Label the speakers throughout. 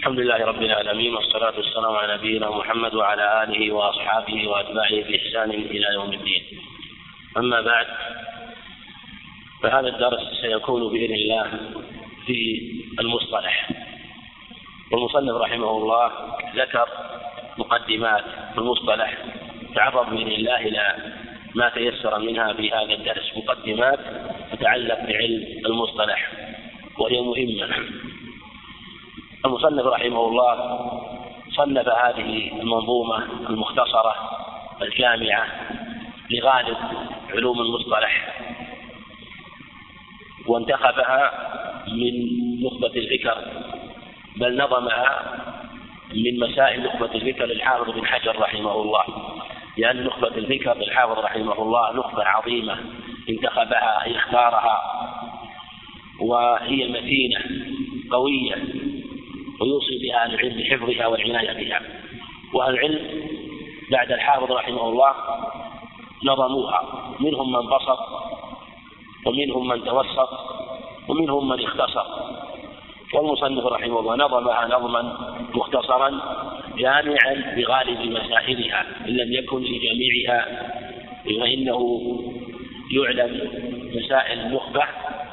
Speaker 1: الحمد لله رب العالمين والصلاة والسلام على نبينا محمد وعلى آله وأصحابه وأتباعه بإحسان إلى يوم الدين. أما بعد فهذا الدرس سيكون بإذن الله في المصطلح. والمصنف رحمه الله ذكر مقدمات المصطلح تعرض بإذن الله إلى ما تيسر منها في هذا الدرس. مقدمات تتعلق بعلم المصطلح وهي مهمة. المصنف رحمه الله صنف هذه المنظومة المختصرة الجامعة لغالب علوم المصطلح وانتخبها من نخبة الفكر بل نظمها من مسائل نخبة الفكر للحافظ بن حجر رحمه الله لأن نخبة الفكر للحافظ رحمه الله نخبة عظيمة انتخبها اختارها وهي متينة قوية ويوصي بها أهل العلم بحفظها والعناية بها. وأهل العلم بعد الحافظ رحمه الله نظموها. منهم من بسط ومنهم من توسط ومنهم من اختصر. والمصنف رحمه الله نظمها نظما مختصرا جامعا بغالب مسائلها إن لم يكن لجميعها فإنه يعلم مسائل النخبه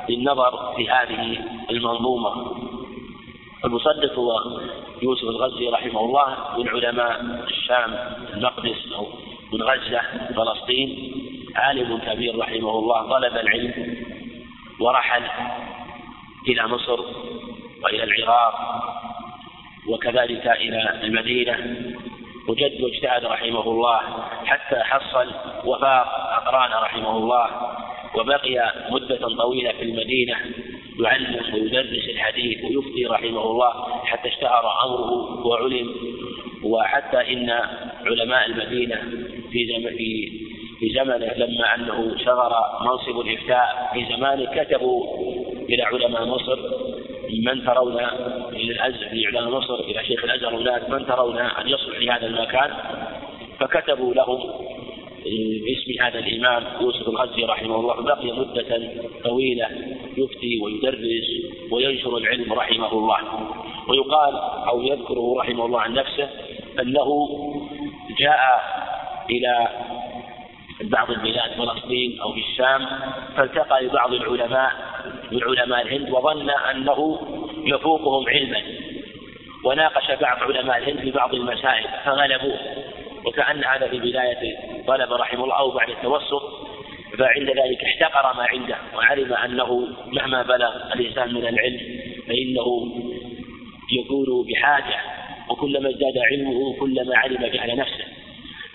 Speaker 1: بالنظر في هذه المنظومة. المصدق هو يوسف الغزي رحمه الله من علماء الشام المقدس أو من غزة فلسطين عالم كبير رحمه الله طلب العلم ورحل إلى مصر وإلى العراق وكذلك إلى المدينة وجد واجتهد رحمه الله حتى حصل وفاق أقران رحمه الله وبقي مدة طويلة في المدينة يعلم ويدرس الحديث ويفتي رحمه الله حتى اشتهر أمره وعلم. وحتى إن علماء المدينة في زمن في في زمنه لما أنه شغر منصب الإفتاء في زمانه كتبوا إلى علماء مصر. من ترون في علماء مصر إلى شيخ الأزهر هناك من ترون أن يصلح لهذا المكان؟ فكتبوا لهم باسم هذا الإمام يوسف الغزي رحمه الله بقي مدة طويلة. يفتي ويدرس وينشر العلم رحمه الله. ويقال أو يذكره رحمه الله عن نفسه أنه جاء إلى بعض البلاد فلسطين أو في الشام فالتقى ببعض العلماء من علماء الهند وظن أنه يفوقهم علما. وناقش بعض علماء الهند في بعض المسائل فغلبوه. وكأن هذا في بداية طلب رحمه الله أو بعد التوسط فعند ذلك احتقر ما عنده وعلم أنه مهما بلغ الإنسان من العلم فإنه يكون بحاجة وكلما ازداد علمه كلما علم جهل نفسه.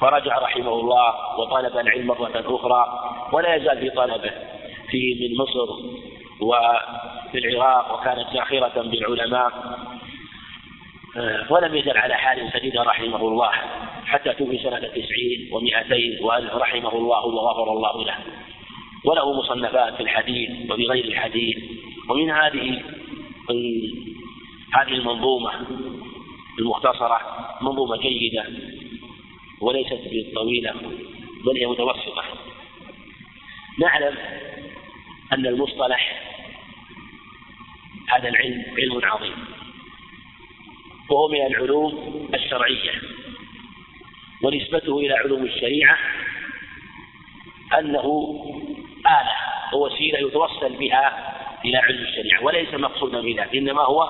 Speaker 1: فرجع رحمه الله وطلب العلم مرة أخرى ولا يزال في طلبه في من مصر وفي العراق وكانت زاخرة بالعلماء. ولم يزل على حال سديدة رحمه الله. حتى توفي سنة تسعين ومائتين وألف رحمه الله وغفر الله له. وله مصنفات في الحديث وفي غير الحديث ومن هذه هذه المنظومة المختصرة منظومة جيدة وليست بالطويلة بل هي متوسطة. نعلم أن المصطلح هذا العلم علم عظيم. وهو من العلوم الشرعية. ونسبته إلى علوم الشريعة أنه آلة ووسيلة يتوصل بها إلى علم الشريعة وليس مقصودا بذلك إنما هو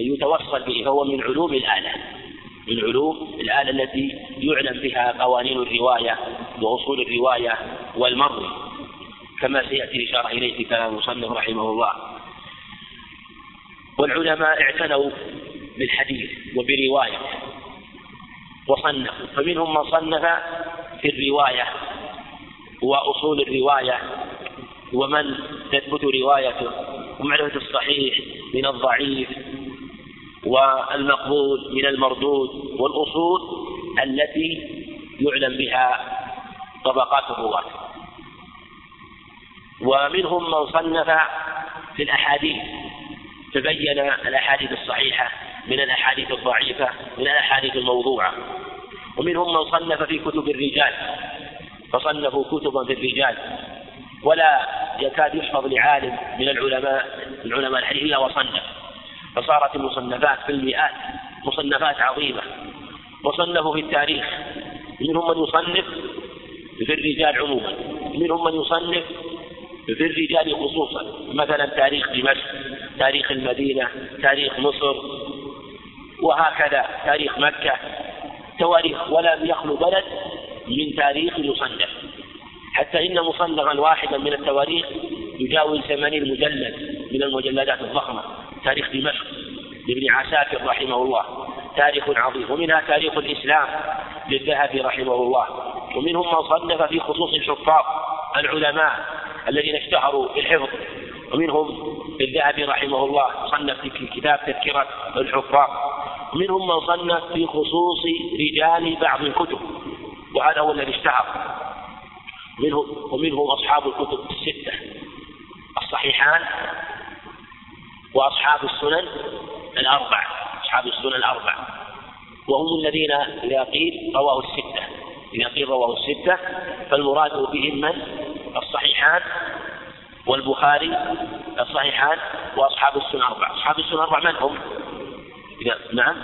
Speaker 1: يتوصل به فهو من علوم الآلة من علوم الآلة التي يعلم بها قوانين الرواية وأصول الرواية والمروي كما سيأتي الإشارة إليه في كلام المصنف رحمه الله. والعلماء اعتنوا بالحديث وبرواية. وصنفوا فمنهم من صنف في الرواية وأصول الرواية ومن تثبت روايته ومعرفة الصحيح من الضعيف والمقبول من المردود والأصول التي يعلم بها طبقات الرواة. ومنهم من صنف في الأحاديث تبين الأحاديث الصحيحة من الأحاديث الضعيفة من الأحاديث الموضوعة. ومنهم من صنف في كتب الرجال فصنفوا كتبا في الرجال. ولا يكاد يحفظ لعالم من العلماء من علماء الحديث إلا وصنف. فصارت المصنفات في المئات مصنفات عظيمة. وصنفوا في التاريخ. منهم من يصنف في الرجال عموما. منهم من يصنف في الرجال خصوصا. مثلا تاريخ دمشق تاريخ المدينة تاريخ مصر. وهكذا تاريخ مكة. تواريخ ولم يخلو بلد من تاريخ يصنف حتى إن مصنفا واحدا من التواريخ يجاوز ثمانين مجلد من المجلدات الضخمة. تاريخ دمشق لابن عساكر رحمه الله. تاريخ عظيم. ومنها تاريخ الإسلام للذهبي رحمه الله. ومنهم من صنف في خصوص الحفاظ العلماء الذين اشتهروا بالحفظ. ومنهم الذهبي رحمه الله صنف في كتاب تذكرة الحفاظ. ومنهم من صنف في خصوص رجال بعض الكتب وهذا هو الذي اشتهر. منهم ومنهم أصحاب الكتب الستة. الصحيحان وأصحاب السنن الأربع أصحاب السنن الأربع وهم الذين قيل رواه الستة. قيل رواه الستة فالمراد بهم من؟ الصحيحان والبخاري الصحيحان وأصحاب السنن الأربع أصحاب السنن الأربع من هم؟ نعم.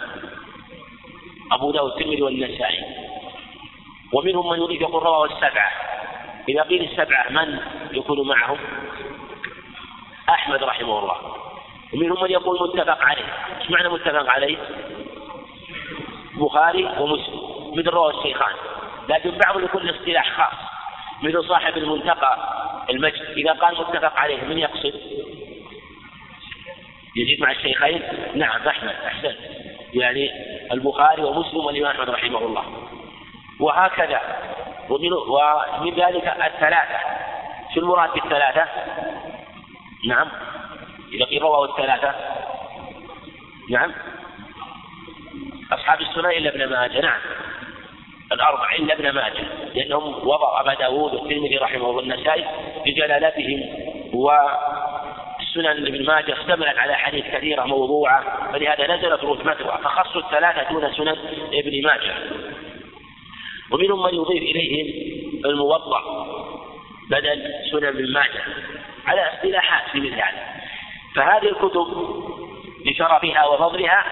Speaker 1: أبو داود الترمذي والنسائي. ومنهم من يريد يقول رواه السبعة. إذا قيل السبعة من يكون معهم؟ أحمد رحمه الله. ومنهم من يقول متفق عليه. إيش معنى متفق عليه؟ بخاري ومسلم. مثل رواه الشيخان. لكن بعض يكون الاصطلاح خاص. مثل صاحب المنتقى المجد. إذا قال متفق عليه من يقصد؟ يجيب مع الشيخين؟ نعم أحمد أحسن. يعني البخاري ومسلم والإمام أحمد رحمه الله. وهكذا. ومن, ومن ذلك الثلاثة. شو المراد بالثلاثة؟ نعم. إذا قيل رواه الثلاثة. نعم. أصحاب السنن إلا ابن ماجه. نعم. الأربع إلا ابن ماجه. لأنهم وضعوا أبا داود والترمذي رحمه الله النسائي لجلالتهم والسنن ابن ماجه اشتملت على حديث كثيرة موضوعة فلهذا نزلت رتبتها فخصوا الثلاثة دون سنن ابن ماجه. ومنهم من يضيف إليهم الموضع بدل سنن ابن ماجه على اصطلاحات في مثل هذا. فهذه الكتب لشرفها وفضلها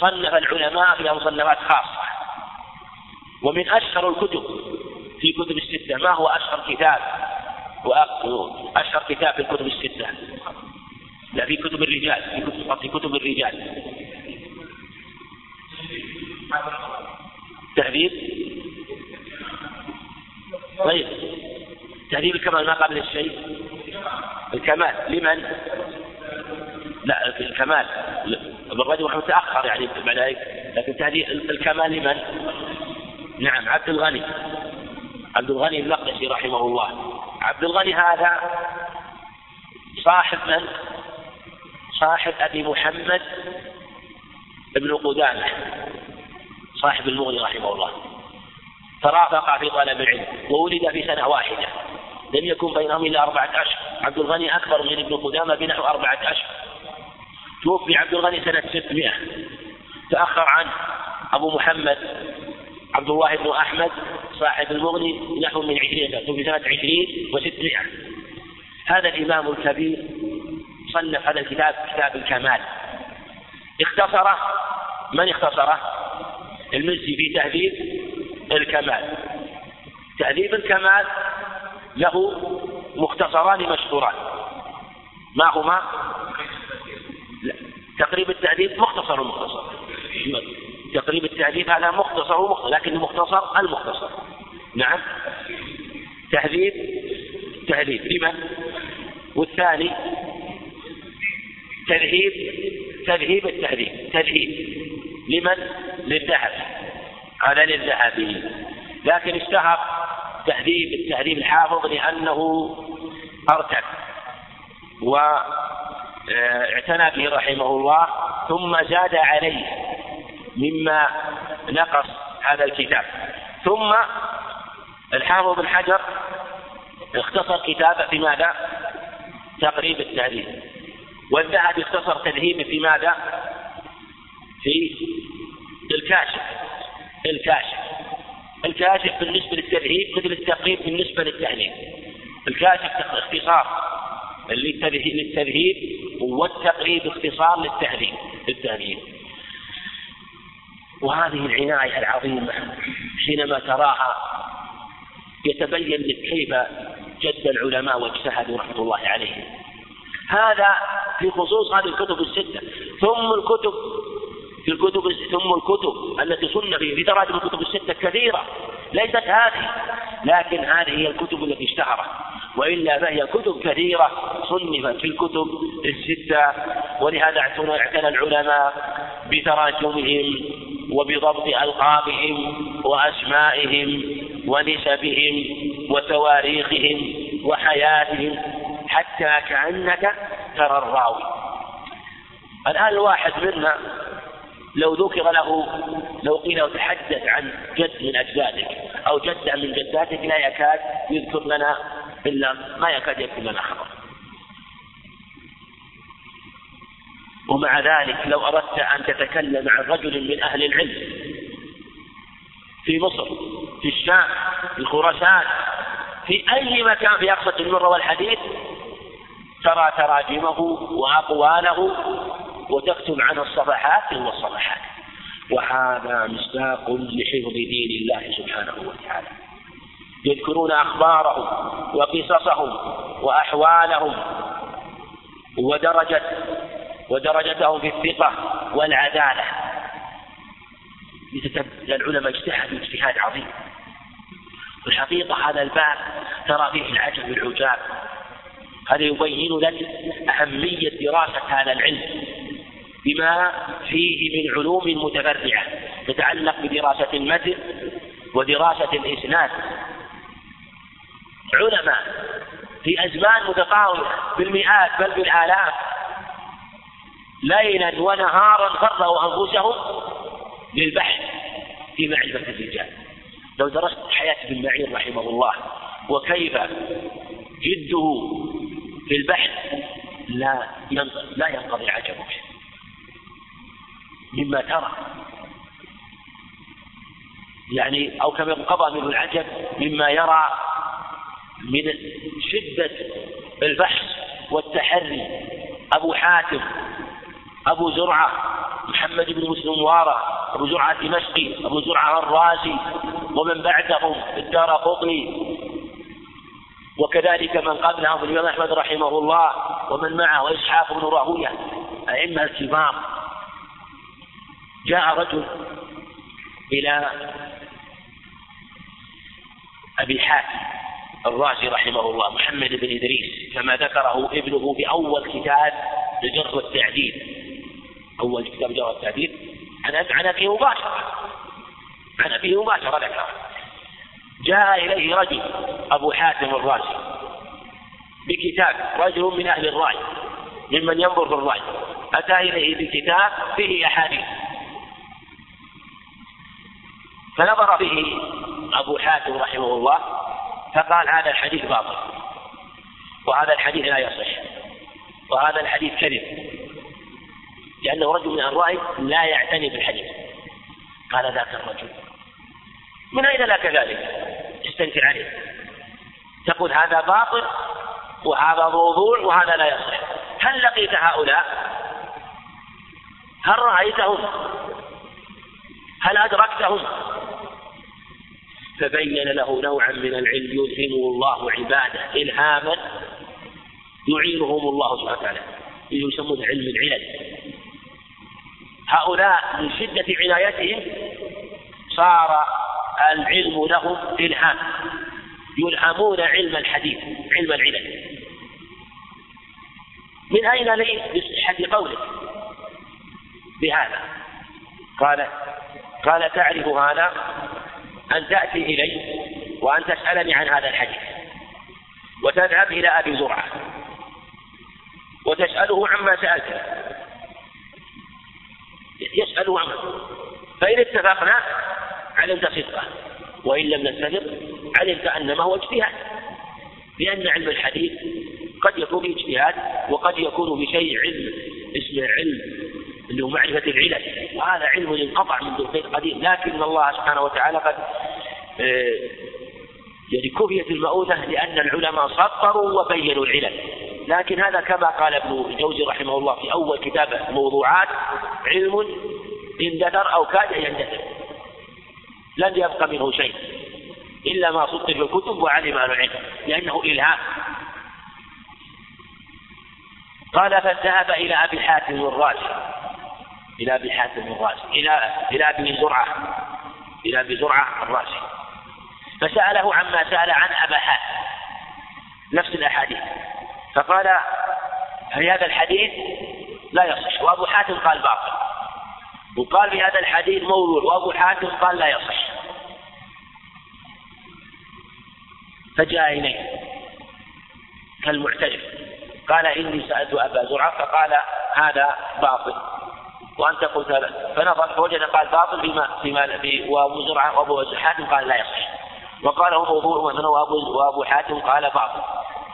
Speaker 1: صنف العلماء فيها مصنفات خاصة. ومن أشهر الكتب في كتب الستة ما هو أشهر كتاب؟ وأشهر كتاب في الكتب الستة؟ لا في كتب الرجال في كتب, في كتب الرجال. تهذيب؟ طيب. تهذيب الكمال ما قبل الشيء؟ الكمال. لمن؟ لا الكمال. ابن رجب متأخر يعني بعد ذلك لكن تهذيب الكمال لمن؟ نعم عبد الغني. عبد الغني المقدسي رحمه الله. عبد الغني هذا صاحب من؟ صاحب أبي محمد ابن قدامة صاحب المغني رحمه الله. ترافق في طلب العلم وولد في سنة واحدة. لم يكن بينهم إلا أربعة أشهر. عبد الغني أكبر من ابن قدامة بنحو أربعة أشهر. توفي عبد الغني سنة 600 تأخر عن أبو محمد عبد الله بن أحمد صاحب المغني نحو من عشرين سنة توفي سنة عشرين وستمائة. هذا الإمام الكبير صنف هذا الكتاب كتاب الكمال اختصره من اختصره؟ المزي في تهذيب الكمال تهذيب الكمال له مختصران مشهوران ما هما؟ لا. تقريب التهذيب مختصر ومختصر تقريب التهذيب هذا مختصر ومختصر لكن المختصر المختصر نعم تهذيب تهذيب لمن؟ والثاني تذهيب تذهيب التهذيب تذهيب لمن؟ للذهب. هذا للذهبي. لكن اشتهر تهذيب التهذيب الحافظ لأنه أرتب واعتنى به رحمه الله ثم زاد عليه مما نقص هذا الكتاب. ثم الحافظ بن حجر اختصر كتابه في ماذا؟ تقريب التهذيب والذهبي اختصر تذهيبه في ماذا؟ في الكاشف. الكاشف. الكاشف بالنسبة للتذهيب مثل التقريب بالنسبة للتهذيب الكاشف اختصار للتذهيب والتقريب اختصار للتهذيب الثانيين وهذه العناية العظيمة حينما تراها يتبين لك كيف جد العلماء واجتهدوا رحمة الله عليهم. هذا في خصوص هذه الكتب الستة. ثم الكتب في الكتب ثم الكتب التي صنفت في تراجم الكتب الستة كثيرة. ليست هذه لكن هذه هي الكتب التي اشتهرت. وإلا فهي كتب كثيرة صنفت في الكتب الستة. ولهذا اعتنى العلماء بتراجمهم وبضبط ألقابهم وأسمائهم ونسبهم وتواريخهم وحياتهم حتى كأنك ترى الراوي. الآن الواحد منا لو ذكر له لو قيل له تحدث عن جد من أجدادك أو جدة من جداتك لا يكاد يذكر لنا إلا ما يكاد يذكر لنا خبر. ومع ذلك لو أردت أن تتكلم عن رجل من أهل العلم في مصر في الشام في خراسان في أي مكان في أقصى المرة والحديث ترى تراجمه وأقواله وتكتب عنه الصفحات والصفحات. وهذا مصداق لحفظ دين الله سبحانه وتعالى. يذكرون أخبارهم وقصصهم وأحوالهم ودرجة ودرجتهم في الثقة والعدالة. العلماء اجتهدوا اجتهاد عظيم. والحقيقة هذا الباب ترى فيه العجب العجاب هذا يبين لك أهمية دراسة هذا العلم بما فيه من علوم متفرعة تتعلق بدراسة المتن ودراسة الإسناد. علماء في أزمان متفاوتة بالمئات بل بالآلاف ليلا ونهارا فرغوا أنفسهم للبحث في معرفة الرجال. لو درست حياة ابن معين رحمه الله وكيف جده في البحث لا لا ينقضي عجبك مما ترى. يعني أو كما انقضى منه العجب مما يرى من شدة البحث والتحري. أبو حاتم أبو زرعة محمد بن مسلم وارة أبو زرعة الدمشقي أبو زرعة الرازي ومن بعدهم الدار قطني. وكذلك من قبلهم الإمام أحمد رحمه الله ومن معه وإسحاق بن راهوية أئمة الكبار. جاء رجل إلى أبي حاتم الرازي رحمه الله محمد بن إدريس كما ذكره ابنه في أول كتاب الجرح والتعديل أول كتاب الجرح والتعديل عن عن أبيه مباشرة. عن أبيه مباشرة ذكر جاء إليه رجل أبو حاتم الرازي بكتاب رجل من أهل الرأي ممن ينظر في الرأي. أتى إليه بكتاب فيه أحاديث. فنظر فيه أبو حاتم رحمه الله فقال هذا الحديث باطل وهذا الحديث لا يصح وهذا الحديث كذب لأنه رجل من الرأي لا يعتني بالحديث. قال ذاك الرجل. من أين لك ذلك؟ استنكر عليه تقول هذا باطل وهذا موضوع وهذا لا يصح هل لقيت هؤلاء؟ هل رأيتهم؟ هل أدركتهم؟ فبين له نوعا من العلم يلهمه الله عباده إلهاما يعينهم الله سبحانه وتعالى يسمونه علم العلل هؤلاء من شدة عنايتهم صار العلم لهم إلهام. يلهمون علم الحديث علم العلل من أين لي؟ بصحة قولك. بهذا. قال قال تعرف هذا أن تأتي إلي وأن تسألني عن هذا الحديث. وتذهب إلى أبي زرعة. وتسأله عما سألته يسأله عنه فإن اتفقنا علمت صدقه وإن لم نتفق علمت أن ما هو اجتهاد لأن علم الحديث قد يكون باجتهاد وقد يكون بشيء علم اسمه علم اللي هو معرفة العلل. وهذا علم انقطع منذ الخير قديم لكن الله سبحانه وتعالى قد آه، يعني كفيت المؤونة لأن العلماء سطروا وبينوا العلل. لكن هذا كما قال ابن الجوزي رحمه الله في أول كتابه موضوعات علم اندثر أو كاد يندثر. لم يبق منه شيء إلا ما سطر في الكتب وعلم أهل العلم لأنه إلهام. قال فذهب إلى أبي حاتم الرازي. إلى أبي حاتم الرازي. إلى إلى أبي زرعة. إلى أبي زرعة الرازي. فسأله عما سأل عن أبا حاتم. نفس الأحاديث. فقال هذا الحديث لا يصح. وأبو حاتم قال باطل. وقال في هذا الحديث موضوع وأبو حاتم قال لا يصح. فجاء إليه كالمعترف. قال إني سألت أبا زرعة فقال هذا باطل. وأنت قلت فنظر فوجد قال باطل فيما في وأبو زرعة وأبو حاتم قال لا يصح. وقال هو موضوع مثلا وأبو وأبو حاتم قال باطل.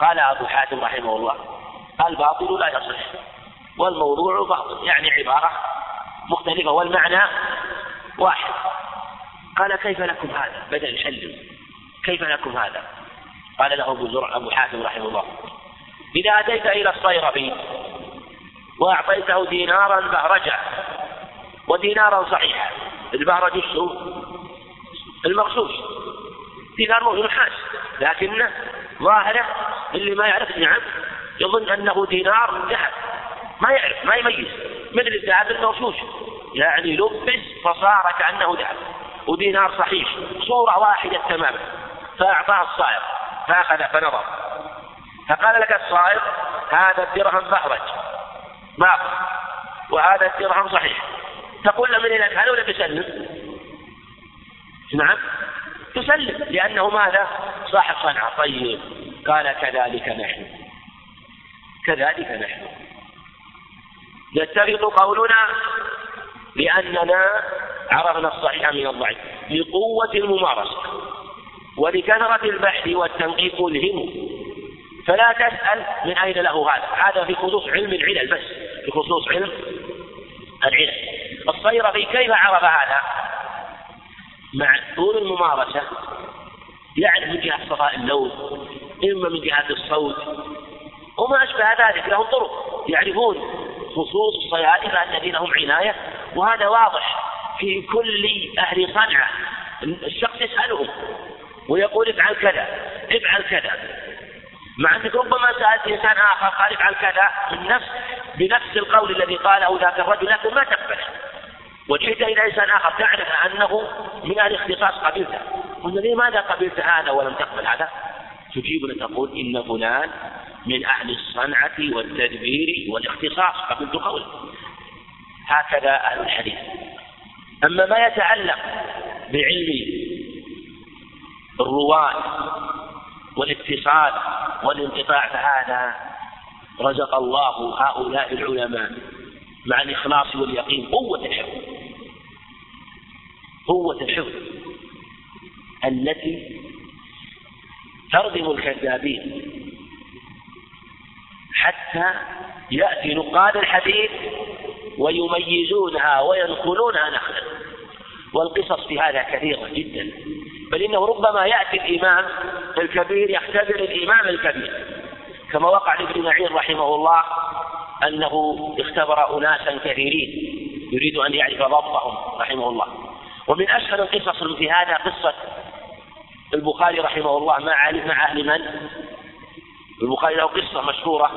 Speaker 1: قال أبو حاتم رحمه الله الباطل لا يصح. والموضوع باطل يعني عبارة مختلفة والمعنى واحد. قال كيف لكم هذا؟ بدأ يسلم. كيف لكم هذا؟ قال له أبو زرع أبو حاتم رحمه الله. إذا أتيت إلى الصيرفي وأعطيته دينارا بهرجة ودينارا صحيحا. البهرج السوء المغشوش دينار نحاس لكنه ظاهره اللي ما يعرف نعم يظن أنه دينار ذهب ما يعرف ما يميز. مثل الذهب المغشوش يعني لبس فصار كانه ذهب ودينار صحيح. صورة واحدة تماما فأعطاه الصائغ فاخذ فنظر. فقال لك الصائغ هذا الدرهم بهرج باطل وهذا الدرهم صحيح. تقول له من إلى هل ولا تسلم؟ نعم. تسلم. لأنه ماذا؟ صاحب صنعة. طيب. قال كذلك نحن. كذلك نحن. يتفق قولنا لأننا عرفنا الصحيح من الضعيف لقوة الممارسة ولكثرة البحث والتنقيق الهم فلا تسأل من أين له هذا. هذا في خصوص علم العلل بس في خصوص علم العلل. الصيرفي كيف عرف هذا؟ مع طول الممارسة؟ يعرف من جهة صفاء اللون إما من جهة الصوت وما أشبه ذلك لهم طرق يعرفون. خصوص الصيادلة الذين هم عناية. وهذا واضح في كل أهل صنعة. الشخص يسألهم ويقول افعل كذا افعل كذا. مع أنك ربما سألت إنسان آخر قال افعل كذا من نفس بنفس القول الذي قاله ذاك الرجل لكن ما تقبله. وجئت إلى إنسان آخر تعرف أنه من أهل اختصاص قبلته قلنا لماذا قبلت هذا ولم تقبل هذا؟ تجيبنا تقول إن فلان من أهل الصنعة والتدبير والاختصاص قبلت قوله هكذا أهل الحديث. أما ما يتعلق بعلم الرواة والاتصال والانقطاع فهذا رزق الله هؤلاء العلماء مع الإخلاص واليقين. قوة الحفظ قوة الحفظ التي تردم الكذابين. حتى يأتي نقاد الحديث ويميزونها وينقلونها نقلا والقصص في هذا كثيرة جدا. بل إنه ربما يأتي الإمام الكبير يختبر الإمام الكبير. كما وقع لابن معين رحمه الله أنه اختبر أناسا كثيرين يريد أن يعرف ضبطهم رحمه الله. ومن أشهر القصص في هذا قصة البخاري رحمه الله مع مع أهل من؟ البخاري له قصة مشهورة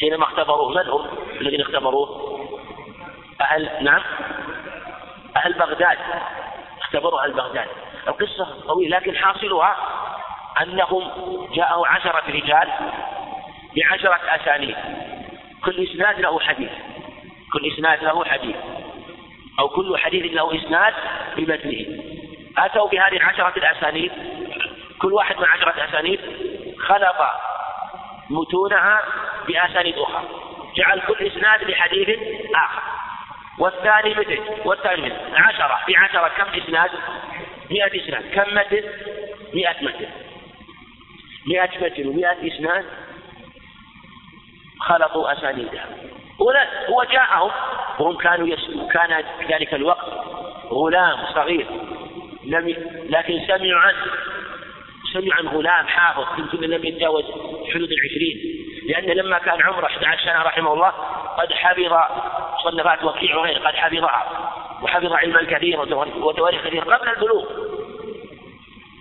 Speaker 1: حينما اختبروه. من هم الذين اختبروه؟ أهل نعم؟ أهل بغداد. اختبروا أهل بغداد. القصة طويلة لكن حاصلها أنهم جاءوا عشرة رجال بعشرة أسانيد. كل إسناد له حديث. كل إسناد له حديث. أو كل حديث له إسناد بمتنه. أتوا بهذه العشرة الأسانيد؟ كل واحد من عشرة أسانيد؟ خلط متونها بأسانيد أخرى جعل كل إسناد بحديث آخر. والثاني مثل والثاني مثل عشرة في عشرة كم إسناد؟ مئة إسناد. كم متن؟ مئة متن. مئة متن ومئة إسناد خلطوا أسانيدها. هو جاءهم وهم كانوا يسمعون كان في ذلك الوقت غلام صغير لم لكن سمعوا عنه. سمعوا عن غلام حافظ يمكن لم يتجاوز حدود العشرين. لأنه لما كان عمره 11 سنة رحمه الله قد حفظ مصنفات وكيع وغيره قد حفظها وحفظ علما كثيرا وتواريخ كثيرة قبل البلوغ.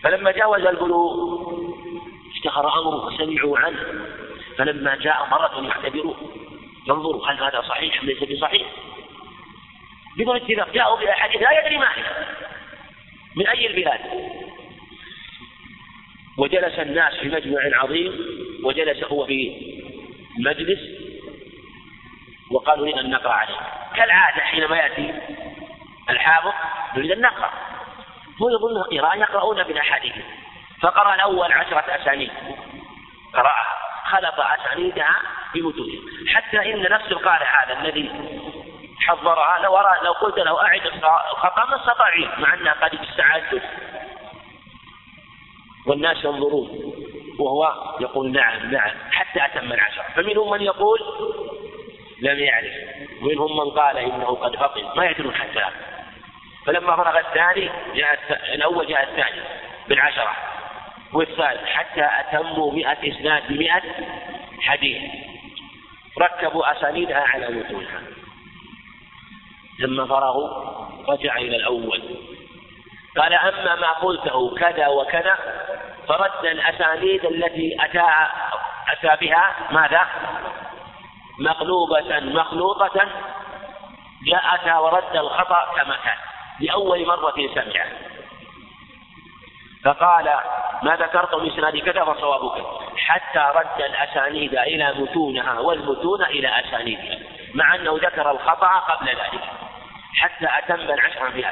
Speaker 1: فلما جاوز البلوغ اشتهر أمره وسمعوا عنه. فلما جاء مرة يعتبروه ينظروا هل هذا صحيح أم ليس بصحيح. بدون اتفاق جاءوا بأحاديث لا يدري ما هي من أي البلاد. وجلس الناس في مجمع عظيم وجلس هو في مجلس وقالوا لنا أن نقرأ عليه. كالعادة حينما يأتي الحافظ نريد أن نقرأ. هو يظن قراءة يقرؤون بالأحاديث فقرأ الأول عشرة أسانيد. قرأها. خلط أسانيدها بمتونها حتى إن نفس القارئ هذا الذي حضرها لو لو قلت له أعد الخطأ ما استطاع. مع أنها قد استعدت. والناس ينظرون. وهو يقول نعم نعم حتى أتم العشرة فمنهم من يقول لم يعرف. ومنهم من قال إنه قد فطن ما يدرون حتى. فلما فرغ الثاني جاء الأول جاء الثاني بالعشرة. والثالث حتى أتموا مئة إسناد بمئة حديث. ركبوا أسانيدها على متونها لما فرغوا رجع إلى الأول. قال أما ما قلته كذا وكذا فرد الأسانيد التي أتى أتى بها ماذا؟ مقلوبة مخلوطة جاءتها ورد الخطأ كما كان لأول مرة سمعه فقال ما ذكرت من إسناد كذا فصوابك. حتى رد الأسانيد إلى متونها والمتون إلى أسانيدها مع أنه ذكر الخطأ قبل ذلك حتى أتم العشر في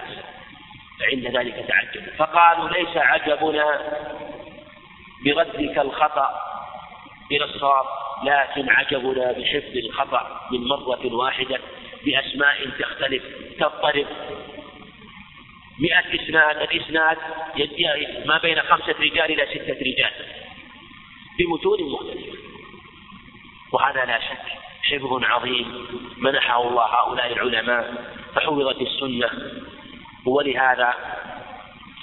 Speaker 1: فعند ذلك تعجب. فقالوا ليس عجبنا بردك الخطأ إلى الصواب لكن عجبنا بحفظ الخطأ من مرة واحدة بأسماء تختلف تضطرب. مئة إسناد الإسناد ما بين خمسة رجال إلى ستة رجال بمتون مختلفة. وهذا لا شك حفظ عظيم منحه الله هؤلاء العلماء فحفظت السنة. ولهذا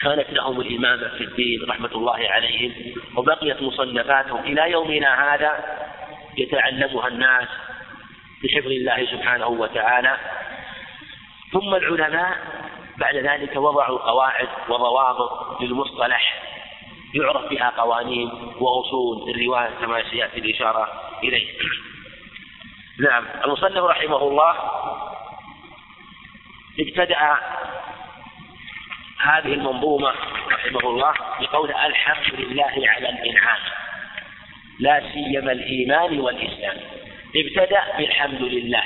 Speaker 1: كانت لهم الإمامة في الدين رحمة الله عليهم وبقيت مصنفاتهم إلى يومنا هذا يتعلمها الناس بحفظ الله سبحانه وتعالى. ثم العلماء بعد ذلك وضعوا قواعد وضوابط للمصطلح يعرف بها قوانين وأصول الرواية كما سيأتي الإشارة إليه. نعم المصنف رحمه الله ابتدأ هذه المنظومة رحمه الله بقول الحمد لله على الإنعام. لا سيما الإيمان والإسلام. ابتدأ بالحمد لله.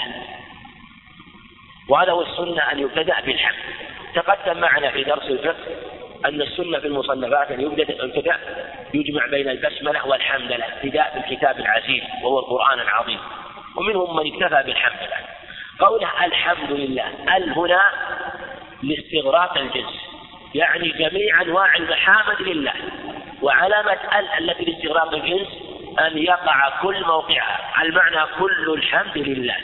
Speaker 1: وهذا هو السنة أن يبتدأ بالحمد. تقدم معنا في درس الفقه أن السنة في المصنفات أن يبتدأ يجمع بين البسملة والحمدلة ابتداء بالكتاب العزيز وهو القرآن العظيم. ومنهم من اكتفى بالحمدلة قوله الحمد لله ال هنا لاستغراق الجنس. يعني جميع أنواع المحامد لله وعلامة ال التي لاستغراق الجنس أن يقع كل موقعها المعنى كل الحمد لله.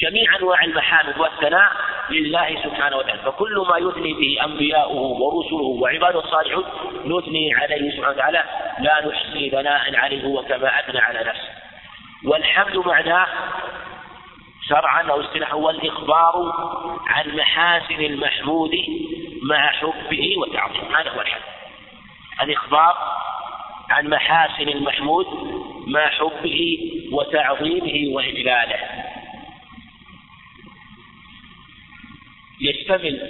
Speaker 1: جميع أنواع المحامد والثناء لله سبحانه وتعالى. فكل ما يثني به أنبياؤه ورسله وعباده الصالحون نثني عليه سبحانه وتعالى. لا نحصي ثناء عليه وكما أثنى على نفسه. والحمد معناه شرعا أو اصطلاحا هو الاخبار عن محاسن المحمود مع حبه وتعظيمه. هذا هو الحمد الإخبار عن محاسن المحمود مع حبه وتعظيمه وإجلاله. يشتمل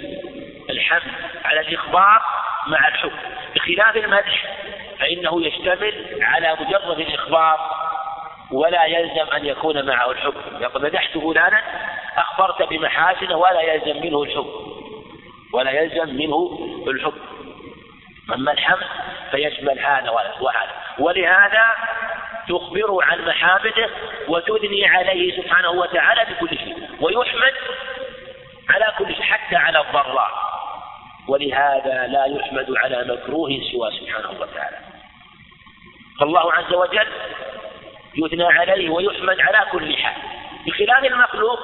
Speaker 1: الحمد على الإخبار مع الحب. بخلاف المدح فإنه يشتمل على مجرد الإخبار ولا يلزم أن يكون معه الحب يقول مدحت فلانا أخبرت بمحاسنه ولا يلزم منه الحب ولا يلزم منه الحب أما الحمد فيشمل هذا وهذا. ولهذا تخبر عن محامده وتثني عليه سبحانه وتعالى بكل شيء. ويحمد على كل شيء حتى على الضراء. ولهذا لا يحمد على مكروه سوى سبحانه وتعالى. فالله عز وجل يثنى عليه ويحمد على كل حال. بخلاف المخلوق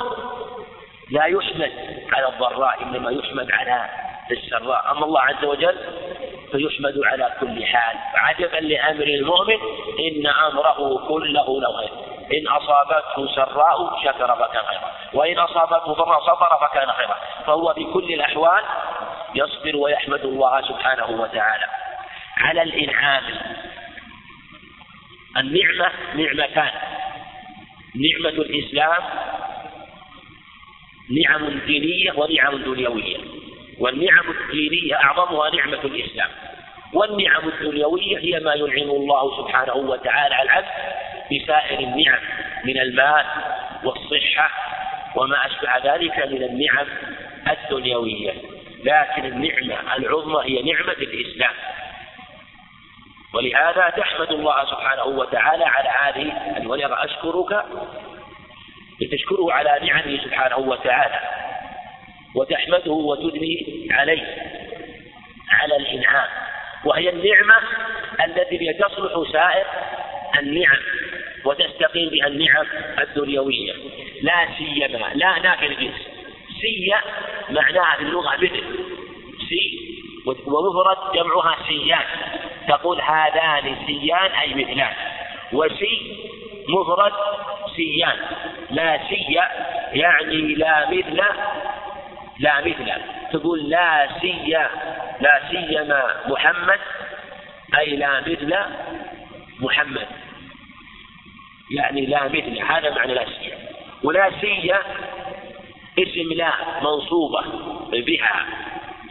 Speaker 1: لا يحمد على الضراء إنما يحمد على السراء. أما الله عز وجل فيحمد على كل حال. عجبا لأمر المؤمن إن أمره كله له خير إن أصابته سراء شكر فكان خيرا. وإن أصابته ضراء صبر فكان خيرا. فهو في كل الأحوال يصبر ويحمد الله سبحانه وتعالى. على الإنعام. النعمة نعمتان. نعمة الإسلام نعم دينية ونعم دنيوية. والنعم الدينية أعظمها نعمة الإسلام. والنعم الدنيوية هي ما ينعم الله سبحانه وتعالى على العبد بسائر النعم من المال والصحة وما أشبه ذلك من النعم الدنيوية. لكن النعمة العظمى هي نعمة الإسلام. ولهذا تحمد الله سبحانه وتعالى على هذه ولهذا أشكرك لتشكره على نعمه سبحانه وتعالى. وتحمده وتثني عليه على الإنعام. وهي النعمة التي تصلح سائر النعم وتستقيم بها النعم الدنيوية. لا سيما لا نافي الجنس سي معناها في اللغة مثل. سي ومفرد جمعها سيان. تقول هذان سيان أي مثلان. وسي مفرد سيان. لا سي يعني لا مثل لا مثل. تقول لا سي لا سيما محمد أي لا مثل محمد. يعني لا مثل هذا معنى لا سي. ولا سي اسم لا منصوبة بها.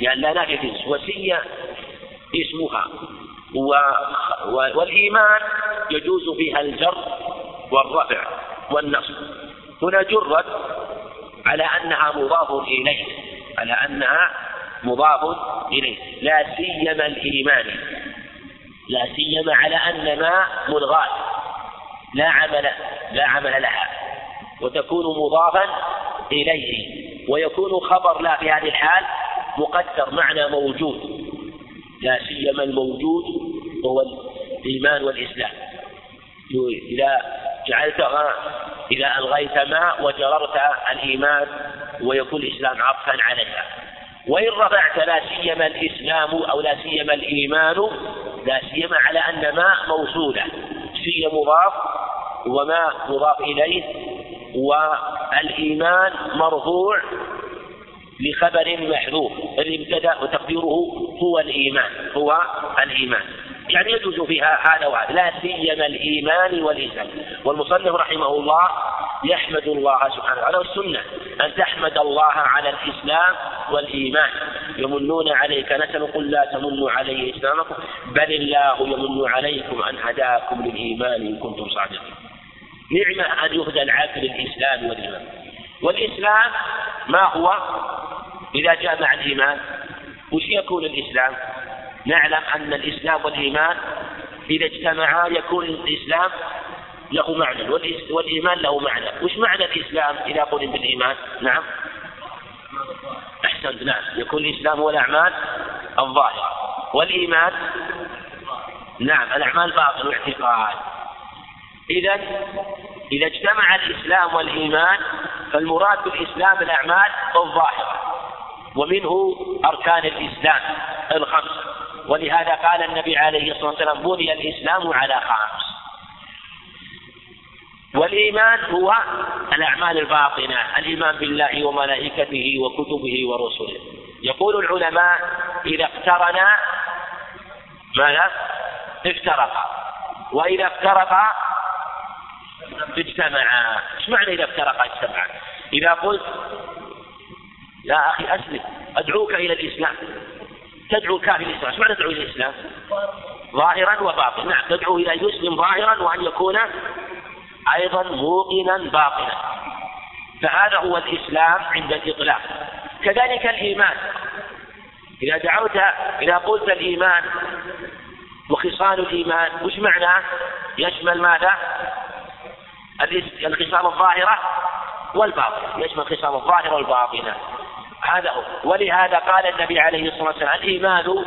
Speaker 1: يعني لا نافي جنس وسي اسمها. و... والإيمان يجوز فيها الجر والرفع والنصب. هنا جرت على أنها مضاف إليه على أنها مضاف إليه لا سيما الإيمان لا سيما على أن ما ملغاة لا عمل لا عمل لها وتكون مضافا إليه ويكون خبر لا في هذه الحال مقدر معنى موجود. لا سيما الموجود وهو الإيمان والإسلام. إذا جعلتها إذا ألغيت ما وجررت الإيمان ويكون الإسلام عطفا عليها وإن رفعت لا سيما الإسلام أو لا سيما الإيمان لا سيما على أن ما موصولة. سي مضاف وما مضاف إليه والإيمان مرفوع لخبر محذوف. الابتداء وتقديره هو الإيمان هو الإيمان. يعني يجوز فيها هذا وهذا لا سيما الإيمان والإسلام والمصنف رحمه الله يحمد الله سبحانه وتعالى والسنة أن تحمد الله على الإسلام والإيمان. يمنون عليك نسأل قل لا تمنوا علي إسلامكم بل الله يمن عليكم أن هداكم للإيمان إن كنتم صادقين. نعمة أن يهدى العبد للإسلام والإيمان. والإسلام ما هو؟ إذا جاء مع الإيمان وش يكون الإسلام؟ نعلم أن الإسلام والإيمان إذا اجتمعا يكون الإسلام له معنى والإيمان له معنى. وش معنى الإسلام إذا قلنا بالإيمان؟ نعم. أحسنت نعم. يكون الإسلام هو الأعمال الظاهرة. والإيمان؟ نعم الأعمال باطن واعتقاد. إذا إذا اجتمع الإسلام والإيمان فالمراد بالإسلام الأعمال الظاهرة. ومنه أركان الإسلام الخمسة ولهذا قال النبي عليه الصلاة والسلام بني الإسلام على خمس. والإيمان هو الأعمال الباطنة الإيمان بالله وملائكته وكتبه ورسله. يقول العلماء إذا اقترنا ماذا؟ افترقا وإذا افترقا اجتمعا. إيش معنى إذا افترقا اجتمعا؟ إذا قلت يا أخي أسلم أدعوك إلى الإسلام تدعو الكافر إلى الاسلام، إيش معنى تدعو إلى الإسلام؟ ظاهرا وباطنا، نعم تدعو إلى أن يسلم ظاهرا وأن يكون أيضا موقنا باطنا. فهذا هو الإسلام عند الإطلاق. كذلك الإيمان. إذا دعوت إذا قلت الإيمان وخصال الإيمان وش معناه؟ يشمل ماذا؟ الخصال الظاهرة والباطنة، يشمل الخصال الظاهرة والباطنة. هذا هو ولهذا قال النبي عليه الصلاة والسلام الإيمان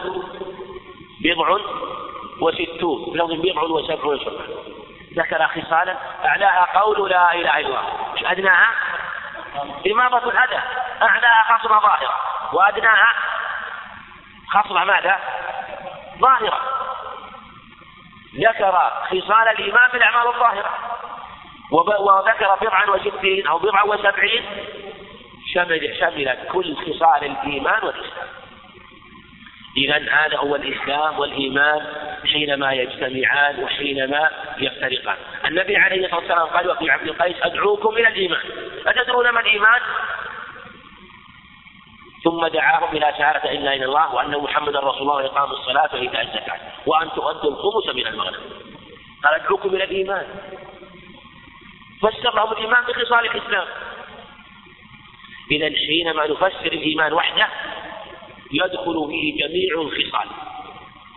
Speaker 1: بضع وستون. لفظ بضع وسبعون شعبة ذكر خصالا أعلاها قول لا إله إلا الله. أدناها؟ إمامة الأذى. أعلاها خصم ظاهرة. وأدناها خصم ماذا؟ ظاهرة. ذكر خصال الإيمان بالأعمال الظاهرة. وذكر بضعا وستين أو بضعا وسبعين شمل شملت كل خصال الإيمان والإسلام إذا هذا هو الإسلام والإيمان حينما يجتمعان وحينما يفترقان. النبي عليه الصلاة والسلام قال وفي عبد القيس أدعوكم إلى الإيمان. أتدرون ما الإيمان؟ ثم دعاهم إلى شهادة إلا إلا الله وأن محمدا رسول الله وإقام الصلاة وإيتاء الزكاة وأن تؤدوا الخمس من المغنم. قال أدعوكم إلى الإيمان. فسر لهم الإيمان بخصال الإسلام. إذا حينما نفسر الإيمان وحده يدخل فيه جميع الخصال.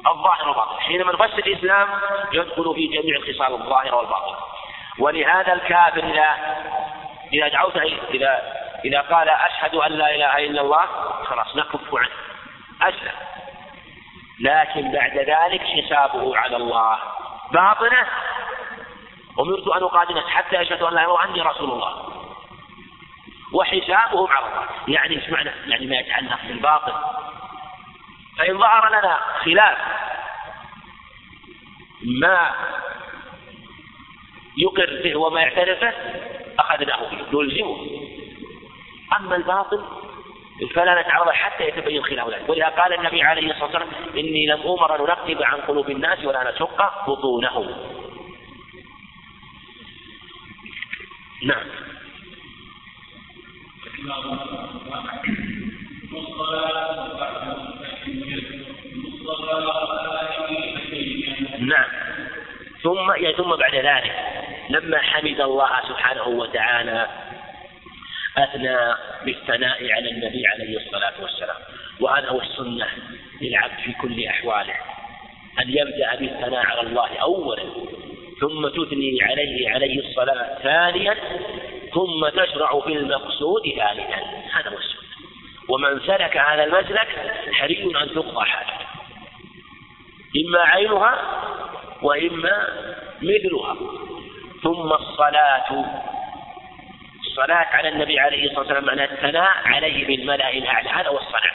Speaker 1: الظاهر والباطن. حينما نفسر الإسلام يدخل فيه جميع الخصال الظاهرة والباطنة ولهذا الكافر إذا إذا دعوته إذا إذا قال أشهد أن لا إله إلا الله خلاص نكف عنه. أسلم. لكن بعد ذلك حسابه على الله. باطنه. أمرت أن أقاتل حتى أشهد أن لا إله إلا الله. وأني رسول الله. وحسابهم على الله. يعني إيش معنى؟ يعني ما يتعلق بالباطل. فإن ظهر لنا خلاف ما يقر به وما يعترف به أخذناه به. نلزمه. أما الباطل فلا نتعرض حتى يتبين خلاف ذلك. ولهذا قال النبي عليه الصلاة والسلام إني لم أمر أن أنقب عن قلوب الناس ولا نشق بطونهم. نعم. نعم. ثم يعني ثم بعد ذلك لما حمد الله سبحانه وتعالى أثنى بالثناء على النبي عليه الصلاة والسلام. وهذا هو السنة للعبد في كل أحواله. أن يبدأ بالثناء على الله أولا ثم تثني عليه عليه الصلاة ثانيا ثم تشرع في المقصود ثالثا. هذا هو السنة. ومن سلك هذا المسلك حري أن تقضى حاجته إما عينها وإما مثلها. ثم الصلاة. الصلاة على النبي عليه الصلاة والسلام معنى الثناء عليه بالملأ الأعلى هذا هو الصلاة.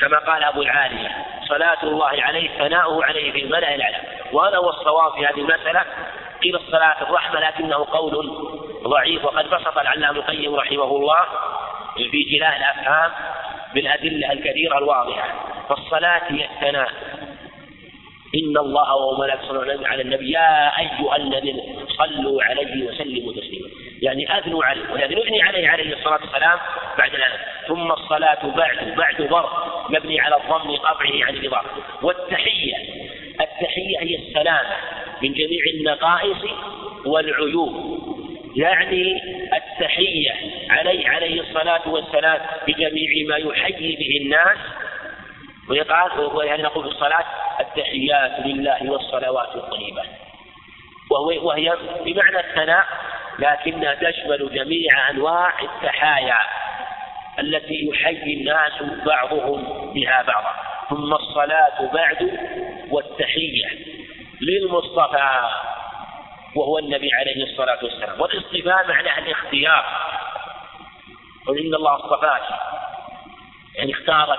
Speaker 1: كما قال أبو العالية صلاة الله عليه ثناؤه عليه بالملأ الأعلى. وهذا هو الصواب في هذه المسألة. قيل الصلاة الرحمة لكنه قول ضعيف وقد بسط العلامة القيم رحمه الله في جلاء الأفهام بالأدلة الكثيرة الواضحة. فالصلاة هي الثناء. إن الله وملائكته يصلون على النبي يا أيها الذين صلوا عليه وسلموا تسليما. يعني أثنوا عليه ولهذا نثني عليه عليه الصلاة والسلام بعد الأذان ثم الصلاة بعد بعد ضرب مبني على الضم قطعه عن الإضافة. والتحية التحية هي السلامة من جميع النقائص والعيوب. يعني التحية عليه عليه الصلاة والسلام بجميع ما يحيي به الناس. ويقال ويعني نقول في الصلاة التحيات لله والصلوات الطيبات وهو وهي بمعنى الثناء لكنها تشمل جميع أنواع التحايا التي يحيي الناس بعضهم بها بعضا. ثم الصلاة بعد والتحية للمصطفى. وهو النبي عليه الصلاة والسلام. والاصطفاء معناه الاختيار. قل إن الله اصطفاك. يعني اختارك.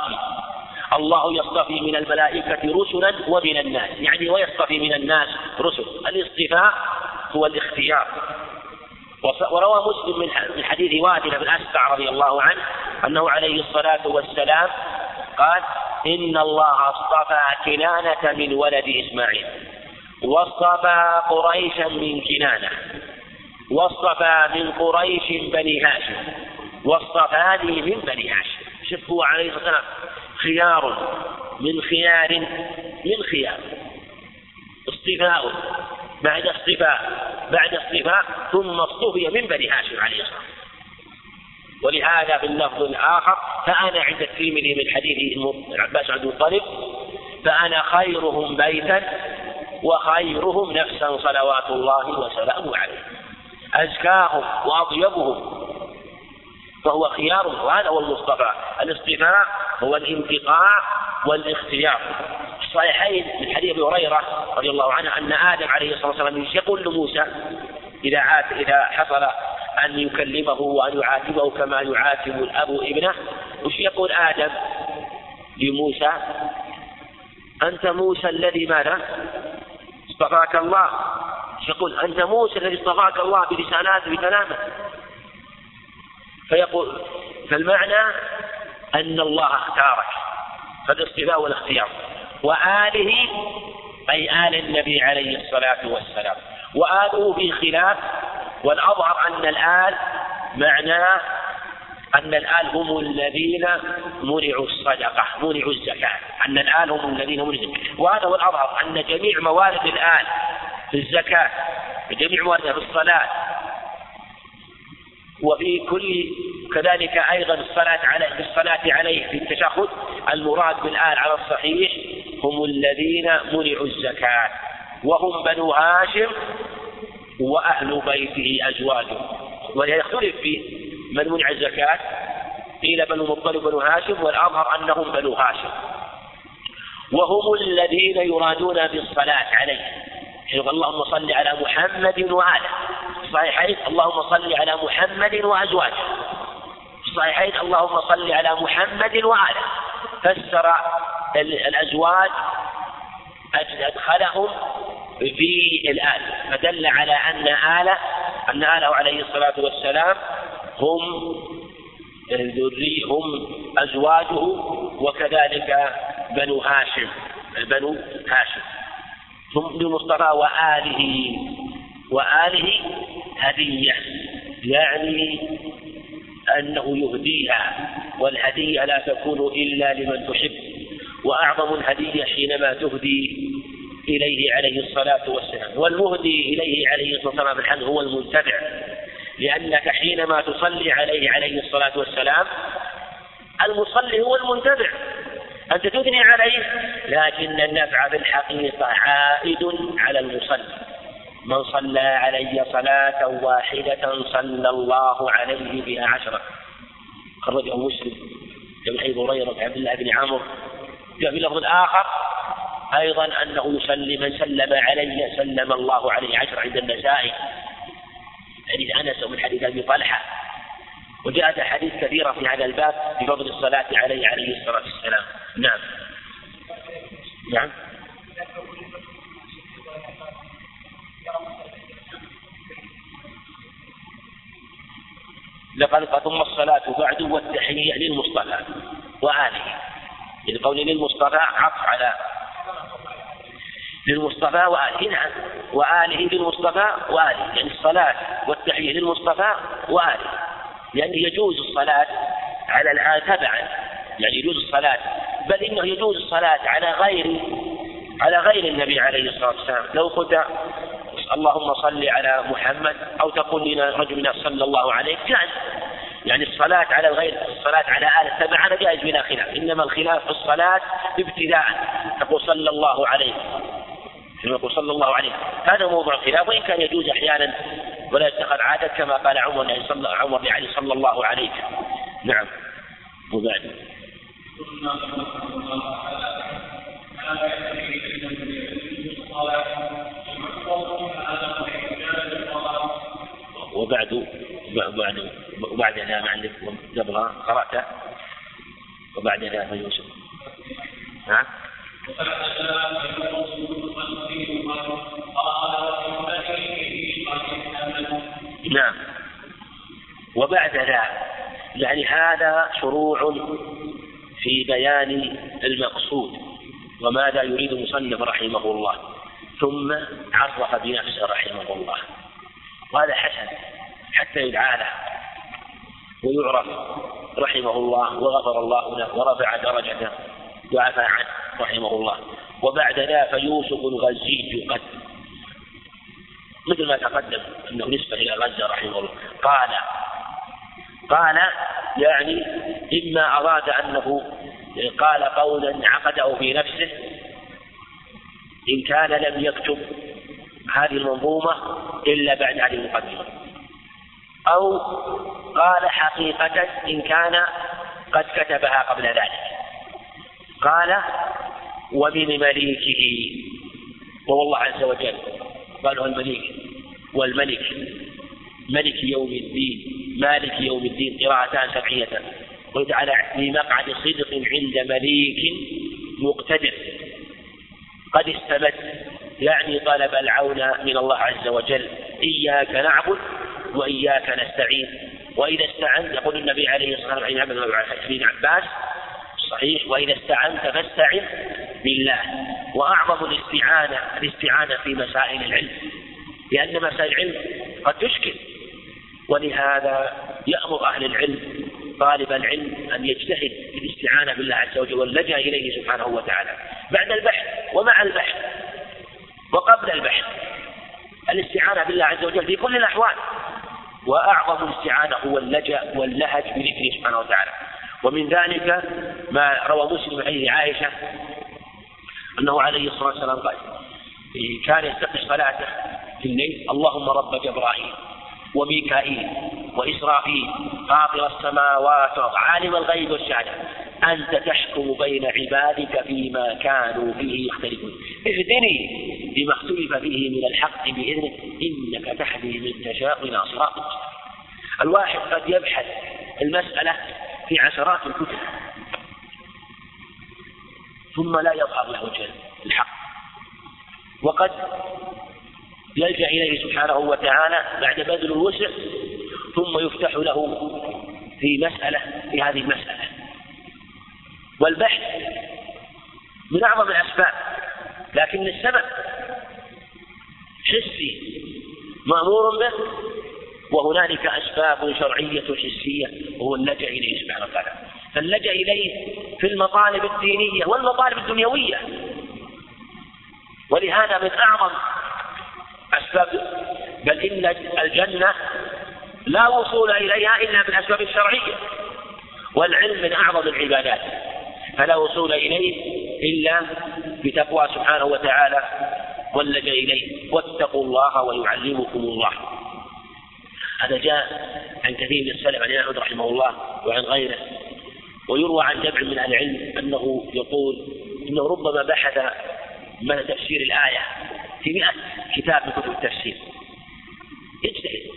Speaker 1: الله يصطفي من الملائكة رسلا ومن الناس. يعني ويصطفي من الناس رسل. الاصطفاء هو الاختيار. وروى مسلم من حديث وادل بن أسقع رضي الله عنه أنه عليه الصلاة والسلام قال إن الله اصطفى كنانة من ولد إسماعيل. واصطفى قريشا من كنانة واصطفى من قريش بني هاشم واصطفاني من بني هاشم. شوف هو عليه الصلاة والسلام خيار من خيار من خيار. اصطفاء بعد اصطفاء بعد اصطفاء ثم اصطفي من بني هاشم عليه الصلاة والسلام. ولهذا في اللفظ الآخر فأنا عند الترمذي من حديث العباس عبد المطلب فأنا خيرهم بيتا وخيرهم نفسا صلوات الله وسلامه عليه. أزكاهم وأطيبهم. فهو خيار وهذا هو المصطفى الاصطفاء هو الانتقاء والاختيار. الصحيحين من حديث أبي هريرة رضي الله عنه أن آدم عليه الصلاة والسلام يقول لموسى إذا عاد إذا حصل أن يكلمه وأن يعاتبه كما يعاتب الأب ابنه وش يقول آدم لموسى؟ أنت موسى الذي ماذا؟ اصطفاك الله. يقول أنت موسى الذي اصطفاك الله بلساناته بكلامه فيقول فالمعنى أن الله اختارك. فالاصطفاء والاختيار. وآله أي آل النبي عليه الصلاة والسلام. وآله في خلاف والأظهر أن الآل معناه أن الآل هم الذين منعوا الصدقة منعوا الزكاة أن الآل هم الذين منعوا وهذا هو الأظهر أن جميع موارد الآل في الزكاة جميع مواردها في الصلاة وفي كل كذلك أيضا الصلاة عليه في الصلاة عليه في التشهد المراد بالآل على الصحيح هم الذين منعوا الزكاة. وهم بنو هاشم وأهل بيته أزواجه ويختلف في من منع الزكاة؟ قيل بنو مطلب بنو هاشم والأظهر أنهم بنو هاشم. وهم الذين يرادون بالصلاة عليه اللهم صل على محمد وآله. الصحيحين اللهم صل على محمد وأزواجه. الصحيحين اللهم صل على محمد وآله. فسر الأزواج أدخلهم في الآل. فدل على أن آله أن آله عليه الصلاة والسلام هم ذري هم أزواجه وكذلك بنو هاشم بنو هاشم. ثم المصطفى وآله وآله هدية يعني أنه يهديها والهدية لا تكون إلا لمن تحب. وأعظم الهدية حينما تهدي إليه عليه الصلاة والسلام. والمهدي إليه عليه الصلاة والسلام هو المنتبع لأنك حينما تصلي عليه عليه الصلاة والسلام المصلي هو المنتبع أنت تثني عليه لكن النفع في الحقيقة عائد على المصلي. من صلى علي صلاة واحدة صلى الله عليه بها عشرة خرجه مسلم من حديث هريرة عبد الله بن عمرو. جاء في اللفظ الآخر أيضا أنه يسلم من سلم علي سلم الله عليه عشر عند النسائي حديث أنس ومن حديث أبي طلحة. وجاءت أحاديث كثيرة في هذا الباب بفضل الصلاة عليه عليه الصلاة والسلام. نعم. نعم. لقد ثم الصلاة بعد والتحية للمصطفى. وآله لقول للمصطفى عطف على للمصطفى وآله نعم. وآله للمصطفى وآله يعني الصلاة والتحية للمصطفى وآله. لأنه يجوز الصلاة على الآل تبعا يعني يجوز الصلاة بل إنه يجوز الصلاة على غير على غير النبي عليه الصلاة والسلام. لو قلت اللهم صل على محمد أو تقول لنا رجل صلى الله عليه جائز يعني الصلاة على الغير الصلاة على آل هذا جائز بلا خلاف. إنما الخلاف في الصلاة ابتداء. تقول صلى الله عليه يقول صلى الله عليه هذا موضوع الخلاف وإن كان يجوز أحيانا ولا يتخذ عادة كما قال عمر لعلي صلى عمر لعلي صلى الله عليه. نعم. وبعد. وبعد بعد وبعد ذا ما عندك قبلها قرأت. وبعد ذا فيوسف ها؟ نعم. وبعد ذا يعني هذا شروع في بيان المقصود وماذا يريد المصنف رحمه الله. ثم عرف بنفسه رحمه الله. وهذا حسن حتى يدعى له. ويعرف رحمه الله وغفر الله له ورفع درجته وعفى عنه. رحمه الله وبعد ذا فيوسف الغزي قد مثل ما تقدم أنه نسبة إلى غزة رحمه الله قال قال يعني إما أراد أنه قال قولا عقده في نفسه إن كان لم يكتب هذه المنظومة إلا بعد هذه المقدمة. أو قال حقيقة إن كان قد كتبها قبل ذلك. قال ومن مليكه وهو الله عز وجل قال هو المليك. والملك ملك يوم الدين مالك يوم الدين قراءتان سبعية وتعالى في مقعد صدق عند مليك مقتدر. قد استمد يعني طلب العون من الله عز وجل. إياك نعبد وإياك نستعين. وإذا استعنت يقول النبي عليه الصلاة والسلام عن ابن عباس صحيح وإذا استعنت فاستعن بالله. وأعظم الاستعانة الاستعانة في مسائل العلم. لأن مسائل العلم قد تشكل. ولهذا يأمر أهل العلم طالب العلم أن يجتهد في الاستعانة بالله عز وجل واللجأ إليه سبحانه وتعالى. بعد البحث ومع البحث وقبل البحث الاستعانة بالله عز وجل في كل الأحوال. وأعظم الاستعانة هو اللجأ واللهج بذكره سبحانه وتعالى. ومن ذلك ما روى مسلم عن عائشة أنه عليه الصلاة والسلام قال كان يستفتح صلاته في الليل اللهم رب جبرائيل وميكائيل وإسرافيل فاطر السماوات عالم الغيب والشهادة أنت تحكم بين عبادك فيما كانوا فيه يختلفون. اهدني بما اختلف فيه من الحق بإذنك إنك تهدي من تشاء إلى صراط الواحد قد يبحث المسألة في عشرات الكتب. ثم لا يظهر له الحق. وقد يلجأ إليه سبحانه وتعالى بعد بذل الوسع ثم يفتح له في مسألة في هذه المسألة. والبحث من أعظم الأسباب لكن السبب حسي مأمور به وهنالك أسباب شرعية حسية وهو اللجأ إليه سبحانه وتعالى. فاللجأ إليه في المطالب الدينية والمطالب الدنيوية. ولهذا من أعظم أسباب بل إن الجنة لا وصول إليها إلا بالأسباب الشرعية والعلم من أعظم العبادات. فلا وصول إليه إلا بتقوى سبحانه وتعالى. واللجأ إليه واتقوا الله ويعلمكم الله. هذا جاء عن كثير من السلف عن أحمد رحمه الله وعن غيره ويروى عن جمع من أهل العلم أنه يقول إنه ربما بحث من تفسير الآية في مئة كتاب من كتب التفسير. يجتهد.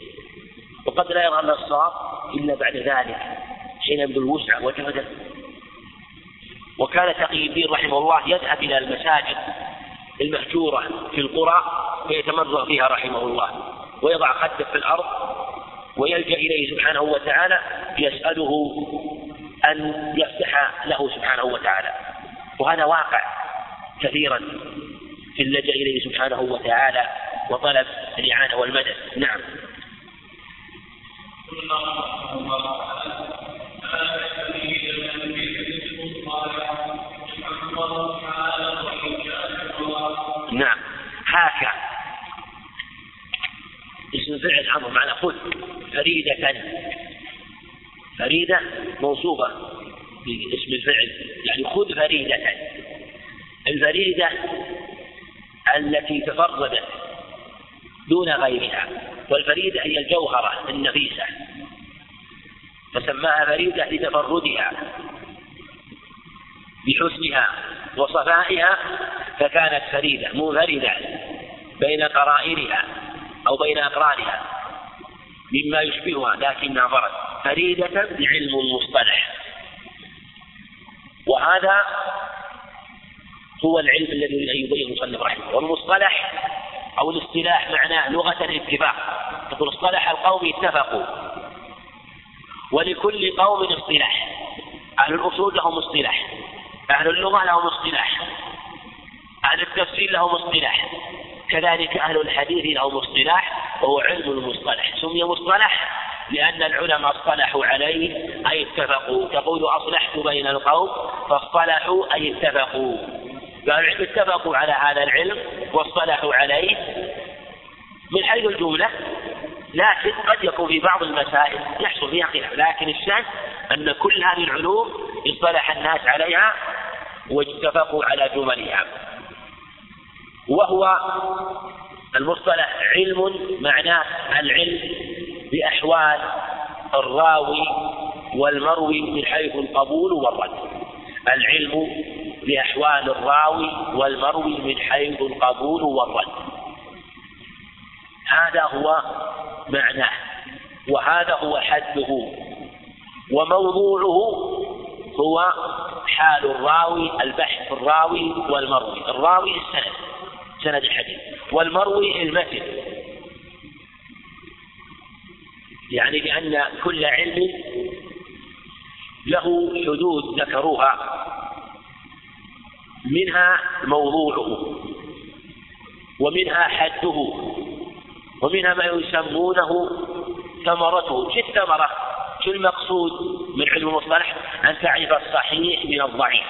Speaker 1: وقد لا يرى الصواب إلا بعد ذلك حين يبذل الوسع وجهده وكان تقي الدين رحمه الله يذهب إلى المساجد المهجورة في القرى ويتمرغ فيها رحمه الله ويضع خده في الأرض ويلجأ إليه سبحانه وتعالى يسأله أن يفتح له سبحانه وتعالى. وهذا واقع كثيرا في اللجأ إليه سبحانه وتعالى وطلب الإعانة والمدد. نعم. نعم. هاك. اسم فعل أمر معنى خذ. فريدة. فريدة موصوفة باسم الفعل يعني خذ فريدة. الفريدة التي تفردت دون غيرها والفريدة هي الجوهرة النفيسة فسماها فريدة لتفردها بحسنها وصفائها فكانت فريدة منفردة بين قرائنها أو بين أقرانها. مما يشبهها لكنها فرد. فريدة بعلم المصطلح وهذا هو العلم الذي يبين المصنف رحمه والمصطلح أو الاصطلاح معناه لغة الاتفاق تقول اصطلح القوم اتفقوا. ولكل قوم اصطلاح. أهل الأصول لهم اصطلاح. أهل اللغة لهم اصطلاح. أهل التفسير لهم اصطلاح. كذلك أهل الحديث لهم اصطلاح وهو علم المصطلح. سمي مصطلح لأن العلماء اصطلحوا عليه أي اتفقوا. تقول أصلحت بين القوم فاصطلحوا أي اتفقوا. فالعلم اتفقوا على هذا العلم؟ واصطلحوا عليه. من حيث الجملة لكن قد يكون في بعض المسائل يحصل فيها خلاف لكن الشأن أن كل هذه العلوم اصطلح الناس عليها واتفقوا على جملها. وهو المصطلح علم معناه العلم بأحوال الراوي والمروي من حيث القبول والرد. العلم بأحوال الراوي والمروي من حيث القبول والرد. هذا هو معناه وهذا هو حده وموضوعه هو حال الراوي البحث الراوي والمروي. الراوي السند. سند الحديث والمروي المتن. يعني لأن كل علم له حدود ذكروها. منها موضوعه. ومنها حده. ومنها ما يسمونه ثمرته. شو الثمرة؟ شو المقصود من علم المصطلح؟ أن تعرف الصحيح من الضعيف.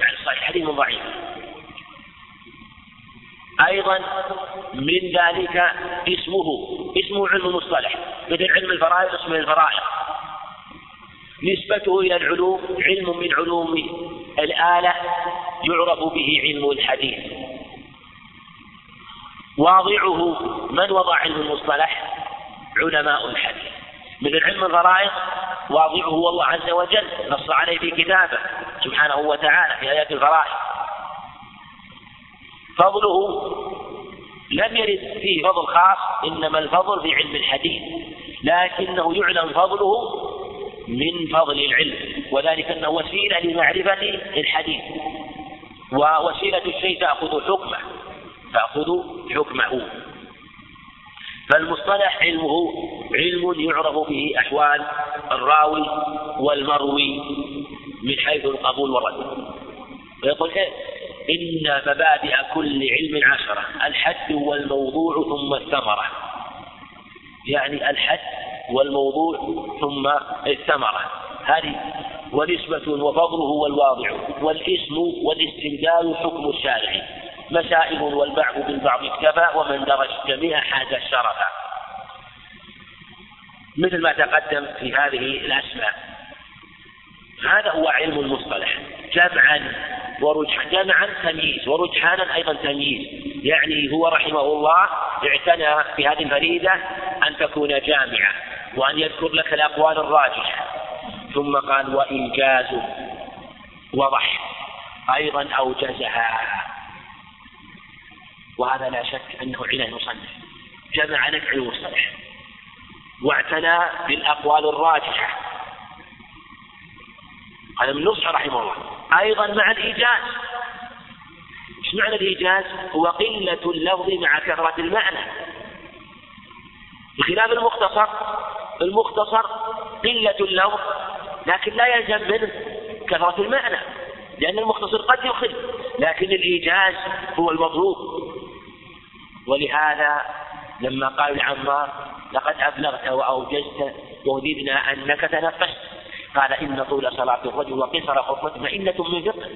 Speaker 1: يعني الصحيح حديث من ضعيف. أيضا من ذلك اسمه اسمه علم المصطلح مثل علم الفرائض اسمه الفرائض. نسبته إلى العلوم علم من علوم الآلة يعرف به علم الحديث. واضعه من وضع علم المصطلح؟ علماء الحديث. من العلم الفرائض واضعه الله عز وجل. نص عليه في كتابه سبحانه وتعالى في آيات الفرائض. فضله لم يرد فيه فضل خاص إنما الفضل في علم الحديث لكنه يعلم فضله من فضل العلم وذلك أنه وسيلة لمعرفة الحديث ووسيلة الشيء تأخذ حكمه تأخذ حكمه فالمصطلح علمه علم يعرف به أحوال الراوي والمروي من حيث القبول والرد ويقول إيه؟ إن مبادئ كل علم عشرة الحد والموضوع ثم الثمرة يعني الحد والموضوع ثم الثمرة هذه ونسبة وفضله والواضع والإسم والاستمداد حكم الشارع. مسائل والبعض بالبعض اكتفى ومن درج جميع حاز الشرف. مثل ما تقدم في هذه الأسماء. هذا هو علم المصطلح. جمعا ورجحان جمعا تمييز ورجحانا أيضا تمييز. يعني هو رحمه الله اعتنى في هذه الفريدة أن تكون جامعة وأن يذكر لك الأقوال الراجحة. ثم قال وإنجاز وضح. أيضا أوجزها. وهذا لا شك أنه عناية المصنف جمع نفع المصطلح. واعتنى بالأقوال الراجحة. هذا من نصح رحمه الله. أيضا مع الإيجاز. إيش معنى الإيجاز؟ هو قلة اللفظ مع كثرة المعنى. بخلاف المختصر المختصر قلة اللفظ لكن لا يلزم منه كثرة المعنى لأن المختصر قد يخل لكن الإيجاز هو المطلوب. ولهذا لما قال لعمار لقد أبلغت وأوجزت ووددنا أنك تنفست قال إن طول صلاة الرجل وقصر خطبته مئنة من فقه.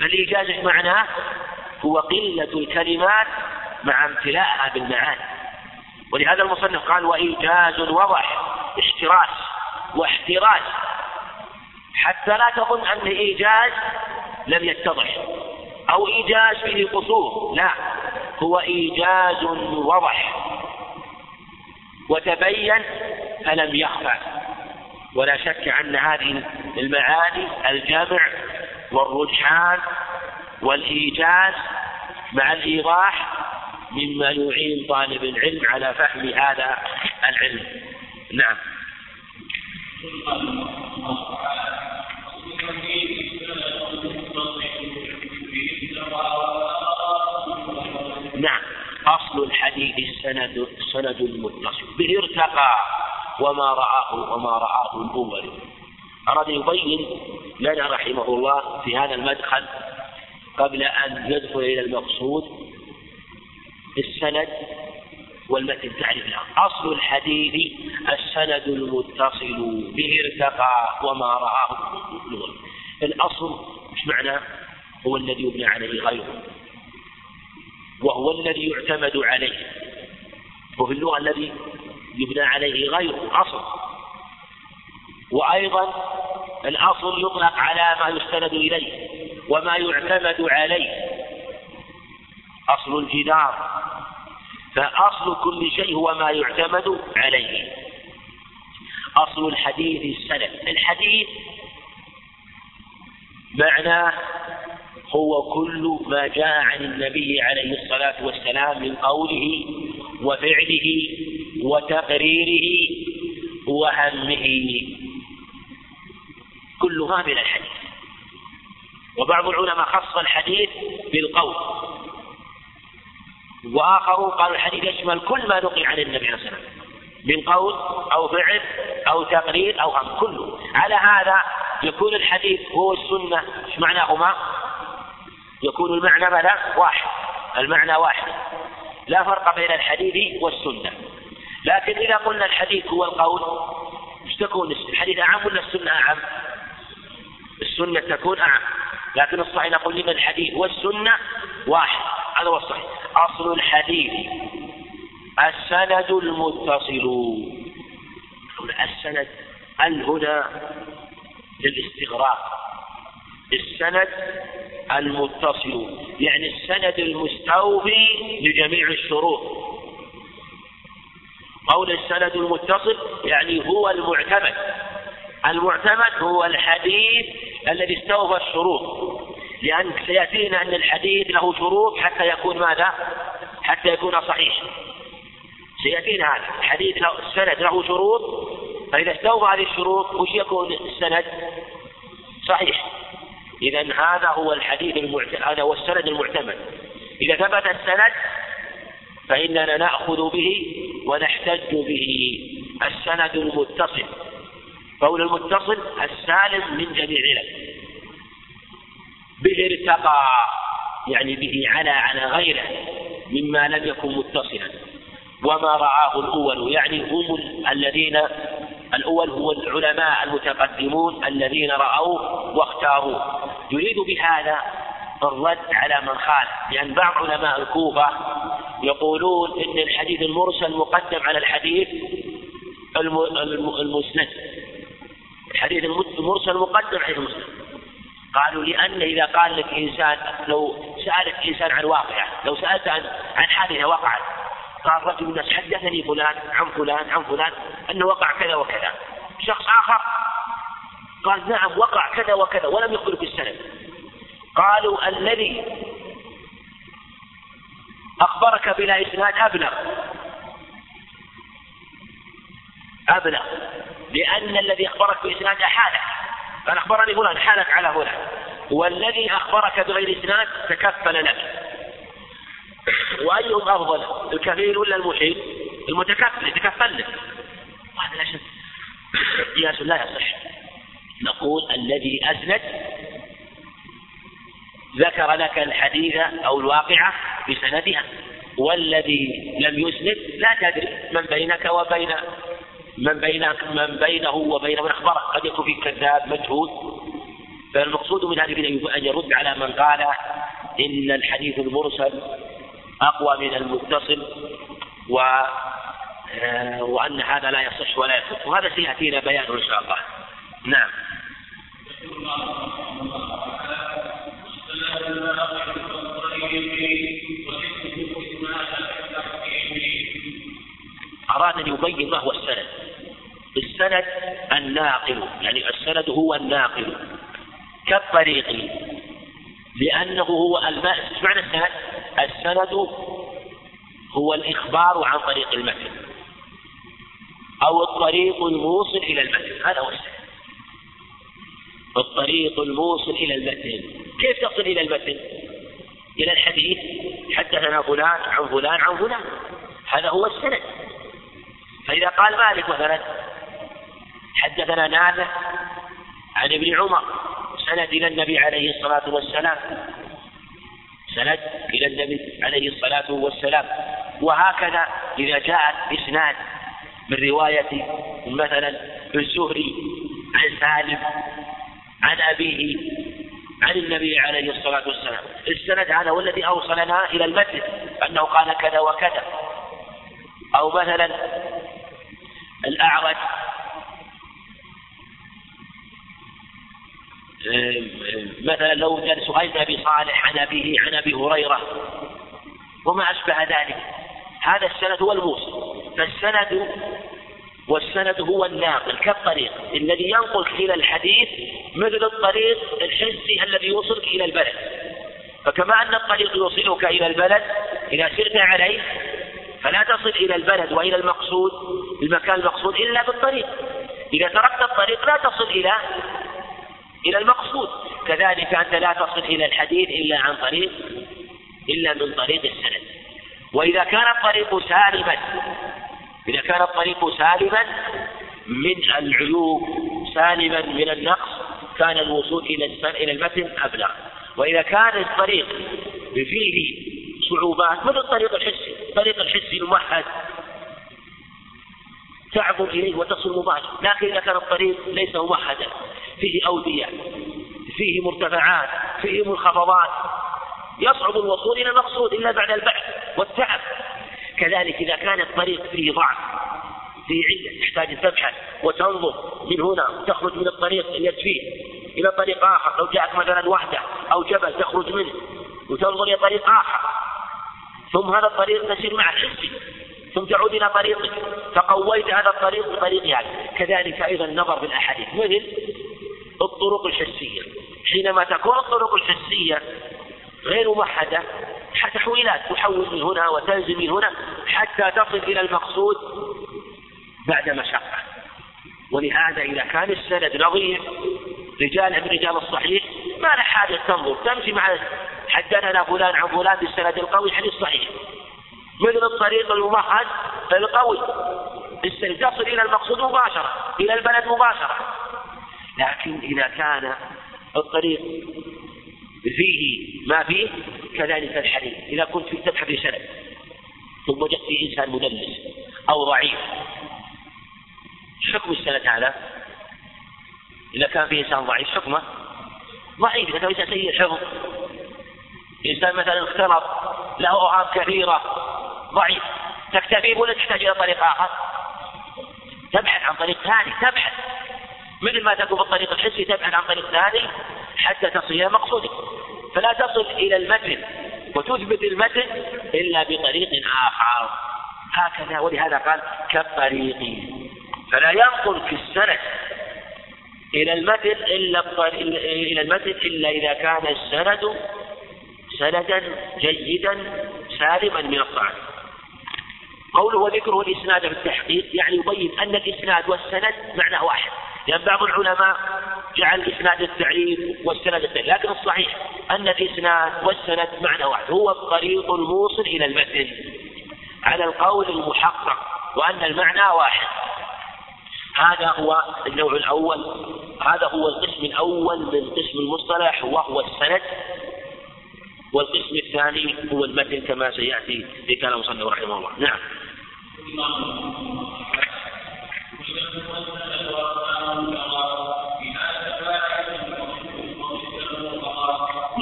Speaker 1: فالإيجاز معناه هو قلة الكلمات مع امتلاءها بالمعاني. ولهذا المصنف قال وإيجاز وضح اشتراس واحتراز حتى لا تظن أن إيجاز لم يتضح. أو إيجاز فيه قصور لا. هو إيجاز وضح. وتبين فلم يخفى. ولا شك أن هذه المعاني الجمع والرجحان والإيجاز مع الإيضاح مما يعين طالب العلم على فهم هذا العلم. نعم. نعم. أصل الحديث السند السند المتصل به ارتقى وما رآه وما رآه الأول أراد يبين لنا رحمه الله في هذا المدخل قبل أن يدخل إلى المقصود السند والمتن تعرف له أصل الحديث السند المتصل به ارتقى وما رآه الأول الأصل مش معنى؟ هو الذي يبنى عليه غيره. وهو الذي يعتمد عليه. وفي اللغة الذي يبنى عليه غيره أصل. وأيضا الأصل يطلق على ما يستند إليه وما يعتمد عليه. أصل الجدار. فأصل كل شيء هو ما يعتمد عليه. أصل الحديث السند. الحديث معناه هو كل ما جاء عن النبي عليه الصلاة والسلام من قوله وفعله وتقريره وهمه. كلها من الحديث. وبعض العلماء خص الحديث بالقول. وآخرون قالوا الحديث يشمل كل ما نقل عن النبي عليه الصلاة والسلام. من قول أو فعل أو تقرير أو أمر كله. على هذا يكون الحديث هو السنة. إيش معناهما؟ يكون المعنى ماذا؟ واحد. المعنى واحد. لا فرق بين الحديث والسنة. لكن إذا قلنا الحديث هو القول إيش تكون؟ الحديث أعم ولا السنة أعم؟ السنة تكون أعم لكن الصحيح نقول لمن الحديث والسنة واحد. هذا هو الصحيح. أصل الحديث السند المتصل. السند ال هنا للاستغراق. السند المتصل يعني السند المستوفي لجميع الشروط. قول السند المتصل يعني هو المعتمد. المعتمد هو الحديث الذي استوفى الشروط. لأن سيأتينا أن الحديث له شروط حتى يكون ماذا؟ حتى يكون صحيحا سيأتينا هذا. الحديث له السند له شروط. فإذا استوفى هذه الشروط وش يكون السند؟ صحيح. إذا هذا هو الحديث المعتمد هذا هو السند المعتمد. إذا ثبت السند فإننا نأخذ به ونحتج به. السند المتصل. قول المتصل السالم من جميع علم به ارتقى يعني به على على غيره مما لم يكن متصلا. وما رآه الأول يعني هم الذين الأول هو العلماء المتقدمون الذين رأوه واختاروه. يريد بهذا الرد على من خالف لأن بعض علماء الكوفة يقولون إن الحديث المرسل مقدم على الحديث المسند. الحديث المرسل مقدم على المسند. قالوا لأن إذا قال لك إنسان لو سألك إنسان عن واقعة لو سألت عن عن حادثة وقعت قال رجل من الناس حدثني فلان عن فلان عن فلان أنه وقع كذا وكذا. شخص آخر قال نعم وقع كذا وكذا ولم يخبر بالسند. قالوا الذي أخبرك بلا إسناد أبلغ. أبلغ. لأن الذي أخبرك بإسناد أحالك. قال أخبرني فلان حالك على فلان. والذي أخبرك بغير إسناد تكفل لك. وأيهم أفضل الكفيل ولا المحيل المتكفل يتكفل. لك وهذا لا شك. قياس لا يصح. نقول الذي أسند ذكر لك الحديث أو الواقعة بسندها. والذي لم يسند لا تدري من بينك وبين من بينك من بينه وبين من أخبرك قد يكون في كذاب مجهول. فالمقصود من هذه أن يرد على من قال إن الحديث المرسل أقوى من المتصل و آه، وأن هذا لا يصح ولا يصح. وهذا سيأتينا بيانه إن شاء الله. نعم. أراد أن يبين ما هو السند. السند الناقل. يعني السند هو الناقل. كالطريق. لأنه هو إيش معنى السند؟ السند هو الإخبار عن طريق المتن أو الطريق الموصل إلى المتن. هذا هو السند. الطريق الموصل إلى المتن. كيف تصل إلى المتن؟ إلى الحديث. حدثنا فلان عن فلان عن فلان. هذا هو السند. فإذا قال مالك مثلا حدثنا نافع عن ابن عمر سند إلى النبي عليه الصلاة والسلام. سند إلى النبي عليه الصلاة والسلام. وهكذا إذا جاءت إسناد من رواية مثلا الزهري عن سالم عن أبيه عن النبي عليه الصلاة والسلام. السند هذا هو الذي أوصلنا إلى المتن أنه قال كذا وكذا. أو مثلا الأعرج مثلا لو جاء سهيل أبي صالح عن أبيه عن أبي هريرة وما أشبه ذلك. هذا السند هو الموصل فالسند والسند هو الناقل كالطريق الذي ينقلك إلى الحديث مثل الطريق الحسي الذي يوصلك إلى البلد. فكما أن الطريق يوصلك إلى البلد إذا سرت عليه فلا تصل إلى البلد وإلى المقصود المكان المقصود إلا بالطريق. إذا تركت الطريق لا تصل إلى إلى المقصود. وكذلك أنت لا تصل إلى الحديث إلا عن طريق إلا من طريق السند. وإذا كان الطريق سالما إذا كان الطريق سالما من العيوب سالما من النقص كان الوصول إلى إلى المتن أبلغ. وإذا كان الطريق فيه صعوبات مثل الطريق الحسي الطريق الحسي الممهد تعبر إليه وتصل مباشر لكن إذا كان الطريق ليس ممهدا فيه أودية فيه مرتفعات فيه منخفضات. يصعب الوصول إلى المقصود إلا بعد البحث والتعب. كذلك إذا كان الطريق فيه ضعف فيه علة تحتاج أن تبحث وتنظر من هنا تخرج من الطريق التي فيه إلى طريق آخر. لو جاءك مثلا وحدة أو جبل تخرج منه وتنظر إلى طريق آخر ثم هذا الطريق تسير مع الحسي ثم تعود إلى طريقك فقويت هذا الطريق بطريق يعني. كذلك أيضا النظر بالأحاديث مثل الطرق الحسية حينما تكون الطرق الحسية غير موحدة تحويلات تحول من هنا وتنزل من هنا حتى تصل إلى المقصود بعد مشقة. ولهذا إذا كان السند نظيف رجال من رجال الصحيح ما له حاجة تنظر. تمشي مع حدثنا فلان عن فلان بالسند القوي حديث صحيح مثل الطريق الممهد القوي. تصل إلى المقصود مباشرة إلى البلد مباشرة. لكن إذا كان الطريق فيه ما فيه كذلك الحديث. إذا كنت تبحث في سند ثم وجدت فيه إنسان مدلس أو ضعيف حكم السند هذا؟ إذا كان فيه إنسان ضعيف حكمه؟ ضعيف إذا كان إنسان سيء الحفظ إنسان مثلا اختلط له أوهام كثيرة ضعيف. تكتفي ولا تحتاج إلى طريق آخر. تبحث عن طريق ثاني تبحث. مثل ما تكون بالطريق الحسي تبحث عن طريق ثاني حتى تصل إلى مقصودك فلا تصل إلى المتن وتثبت المتن إلا بطريق آخر. هكذا ولهذا قال كالطريق. فلا ينقل في السند إلى المتن إلا إلى المتن إلا إذا كان السند سندا جيدا سالما من الطعن قوله وذكره الإسناد في التحقيق يعني يبين أن الإسناد والسند معنى واحد. لأن بعض العلماء جعل الإسناد التعريف والسند التعريف لكن الصحيح أن الإسناد والسند معنى واحد هو الطريق الموصل إلى المتن على القول المحقق وأن المعنى واحد. هذا هو النوع الأول هذا هو القسم الأول من قسم المصطلح وهو السند والقسم الثاني هو المتن كما سيأتي في كلام مصنف رحمه الله. نعم.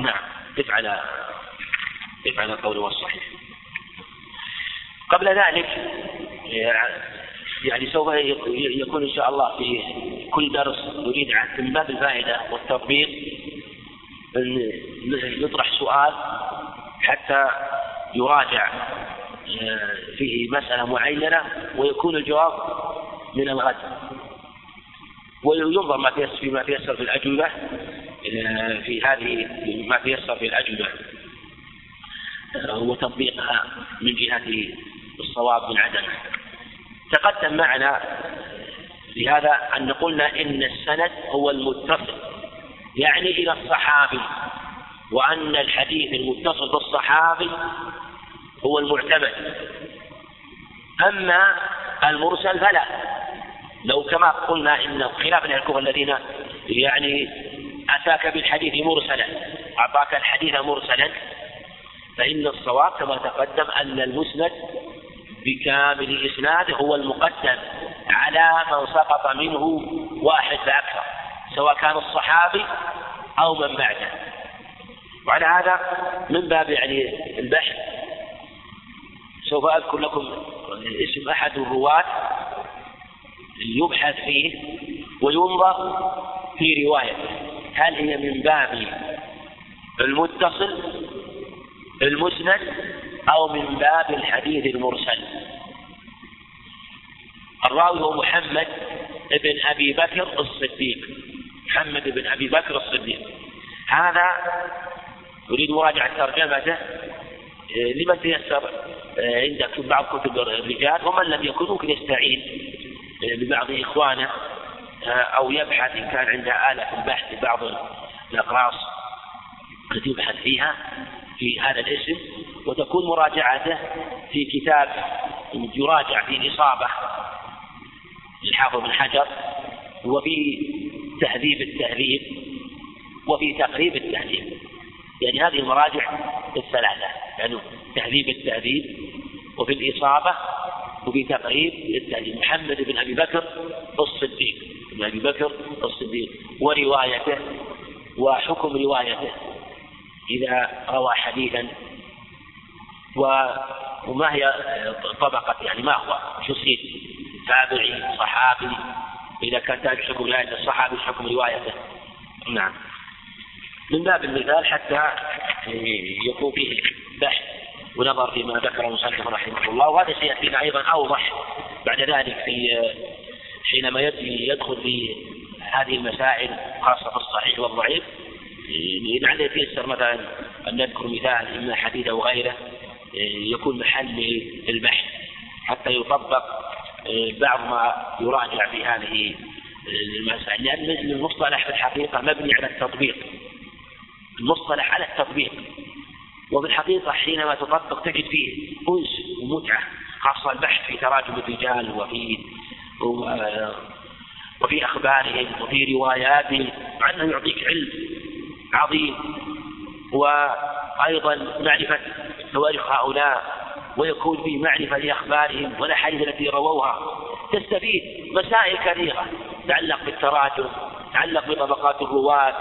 Speaker 1: نعم على قف على القول والصحيح قبل ذلك يعني سوف يكون إن شاء الله في كل درس نريد من باب الفائدة والتطبيق أن يطرح سؤال حتى يراجع آه، فيه مسألة معينة ويكون الجواب من الغد. وينظر ما تيسر فيما تيسر في الأجوبة آه، في هذه ما تيسر في الأجوبة آه، وتطبيقها من جهة الصواب من عدمه. تقدم معنا لهذا أن قلنا إن السند هو المتصل يعني إلى الصحابي وأن الحديث المتصل بالصحابي هو المعتمد. أما المرسل فلا. لو كما قلنا إن خلاف الكفر الذين يعني أتاك بالحديث مرسلا أعطاك الحديث مرسلا فإن الصواب كما تقدم أن المسند بكامل إسناده هو المقدم على من سقط منه واحد فأكثر سواء كان الصحابي أو من بعده. وعلى هذا من باب يعني البحث سوف أذكر لكم اسم أحد الرواة يبحث فيه وينظر في روايته هل هي من باب المتصل المسند أو من باب الحديث المرسل؟ الراوي هو محمد بن أبي بكر الصديق. محمد بن أبي بكر الصديق. هذا أريد مراجعة ترجمته لمن تيسر عندك بعض كتب الرجال ومن لم يكن ممكن يستعين ببعض إخوانه أو يبحث إن كان عنده آلة في البحث ببعض الأقراص التي يبحث فيها في هذا الاسم وتكون مراجعته في كتاب يراجع في الإصابة للحافظ بن حجر وفي تهذيب التهذيب وفي تقريب التهذيب. يعني هذه المراجع الثلاثة. يعني تهذيب التهذيب وفي الإصابة وفي تقريب التهذيب محمد بن أبي بكر الصديق بن أبي بكر الصديق وروايته وحكم روايته. إذا روى حديثا وما هي طبقة يعني ما هو شو تابعي صحابي إذا كان تابع حكم رواية الصحابي حكم روايته. نعم. من باب المثال حتى يكون فيه بحث ونظر فيما ذكره المصنف رحمه الله وهذا سيأتينا أيضا أوضح بعد ذلك في حينما يدخل في هذه المسائل خاصة في الصحيح والضعيف. لعل يتيسر مثلا أن نذكر مثال إما حديث أو غيره يكون محل البحث حتى يطبق بعض ما يراجع في هذه المسائل. لأن المصطلح في الحقيقة مبني على التطبيق. المصطلح على التطبيق. وفي الحقيقة حينما تطبق تجد فيه أنس ومتعة خاصة البحث في تراجم الرجال وفي وفي أخبارهم وفي رواياتهم مع أنه يعطيك علم عظيم. وأيضا معرفة تواريخ هؤلاء ويكون فيه معرفة لأخبارهم والأحاديث التي رووها. تستفيد مسائل كثيرة تتعلق بالتراجم تتعلق بطبقات الرواة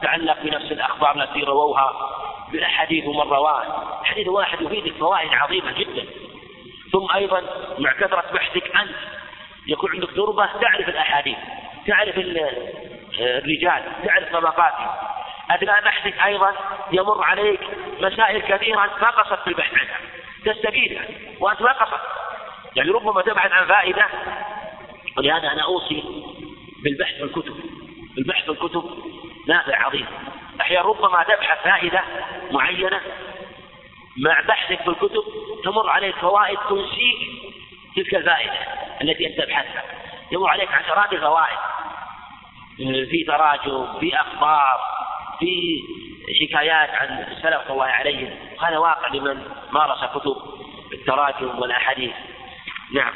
Speaker 1: تتعلق بنفس الأخبار التي رووها. بالأحاديث ومن رواه. حديث واحد يفيدك فوائد عظيمة جدا. ثم أيضا مع كثرة بحثك أنت يكون عندك تربة تعرف الأحاديث تعرف الرجال تعرف طبقاتهم. أثناء بحثك أيضا يمر عليك مسائل كثيرة ما قصدت في البحث عنها. تستفيد وأنت ما قصدت يعني ربما تبحث عن فائدة. ولهذا أنا أوصي بالبحث في الكتب. البحث في الكتب نافع عظيم. أحيانا ربما تبحث فائدة معينة مع بحثك في الكتب تمر عليك فوائد تنسيك تلك الفائدة التي أنت تبحثها. يمر عليك عشرات الفوائد. في تراجم في أخبار في حكايات عن السلف الله عليهم هذا واقع لمن مارس كتب التراجم والأحاديث. نعم.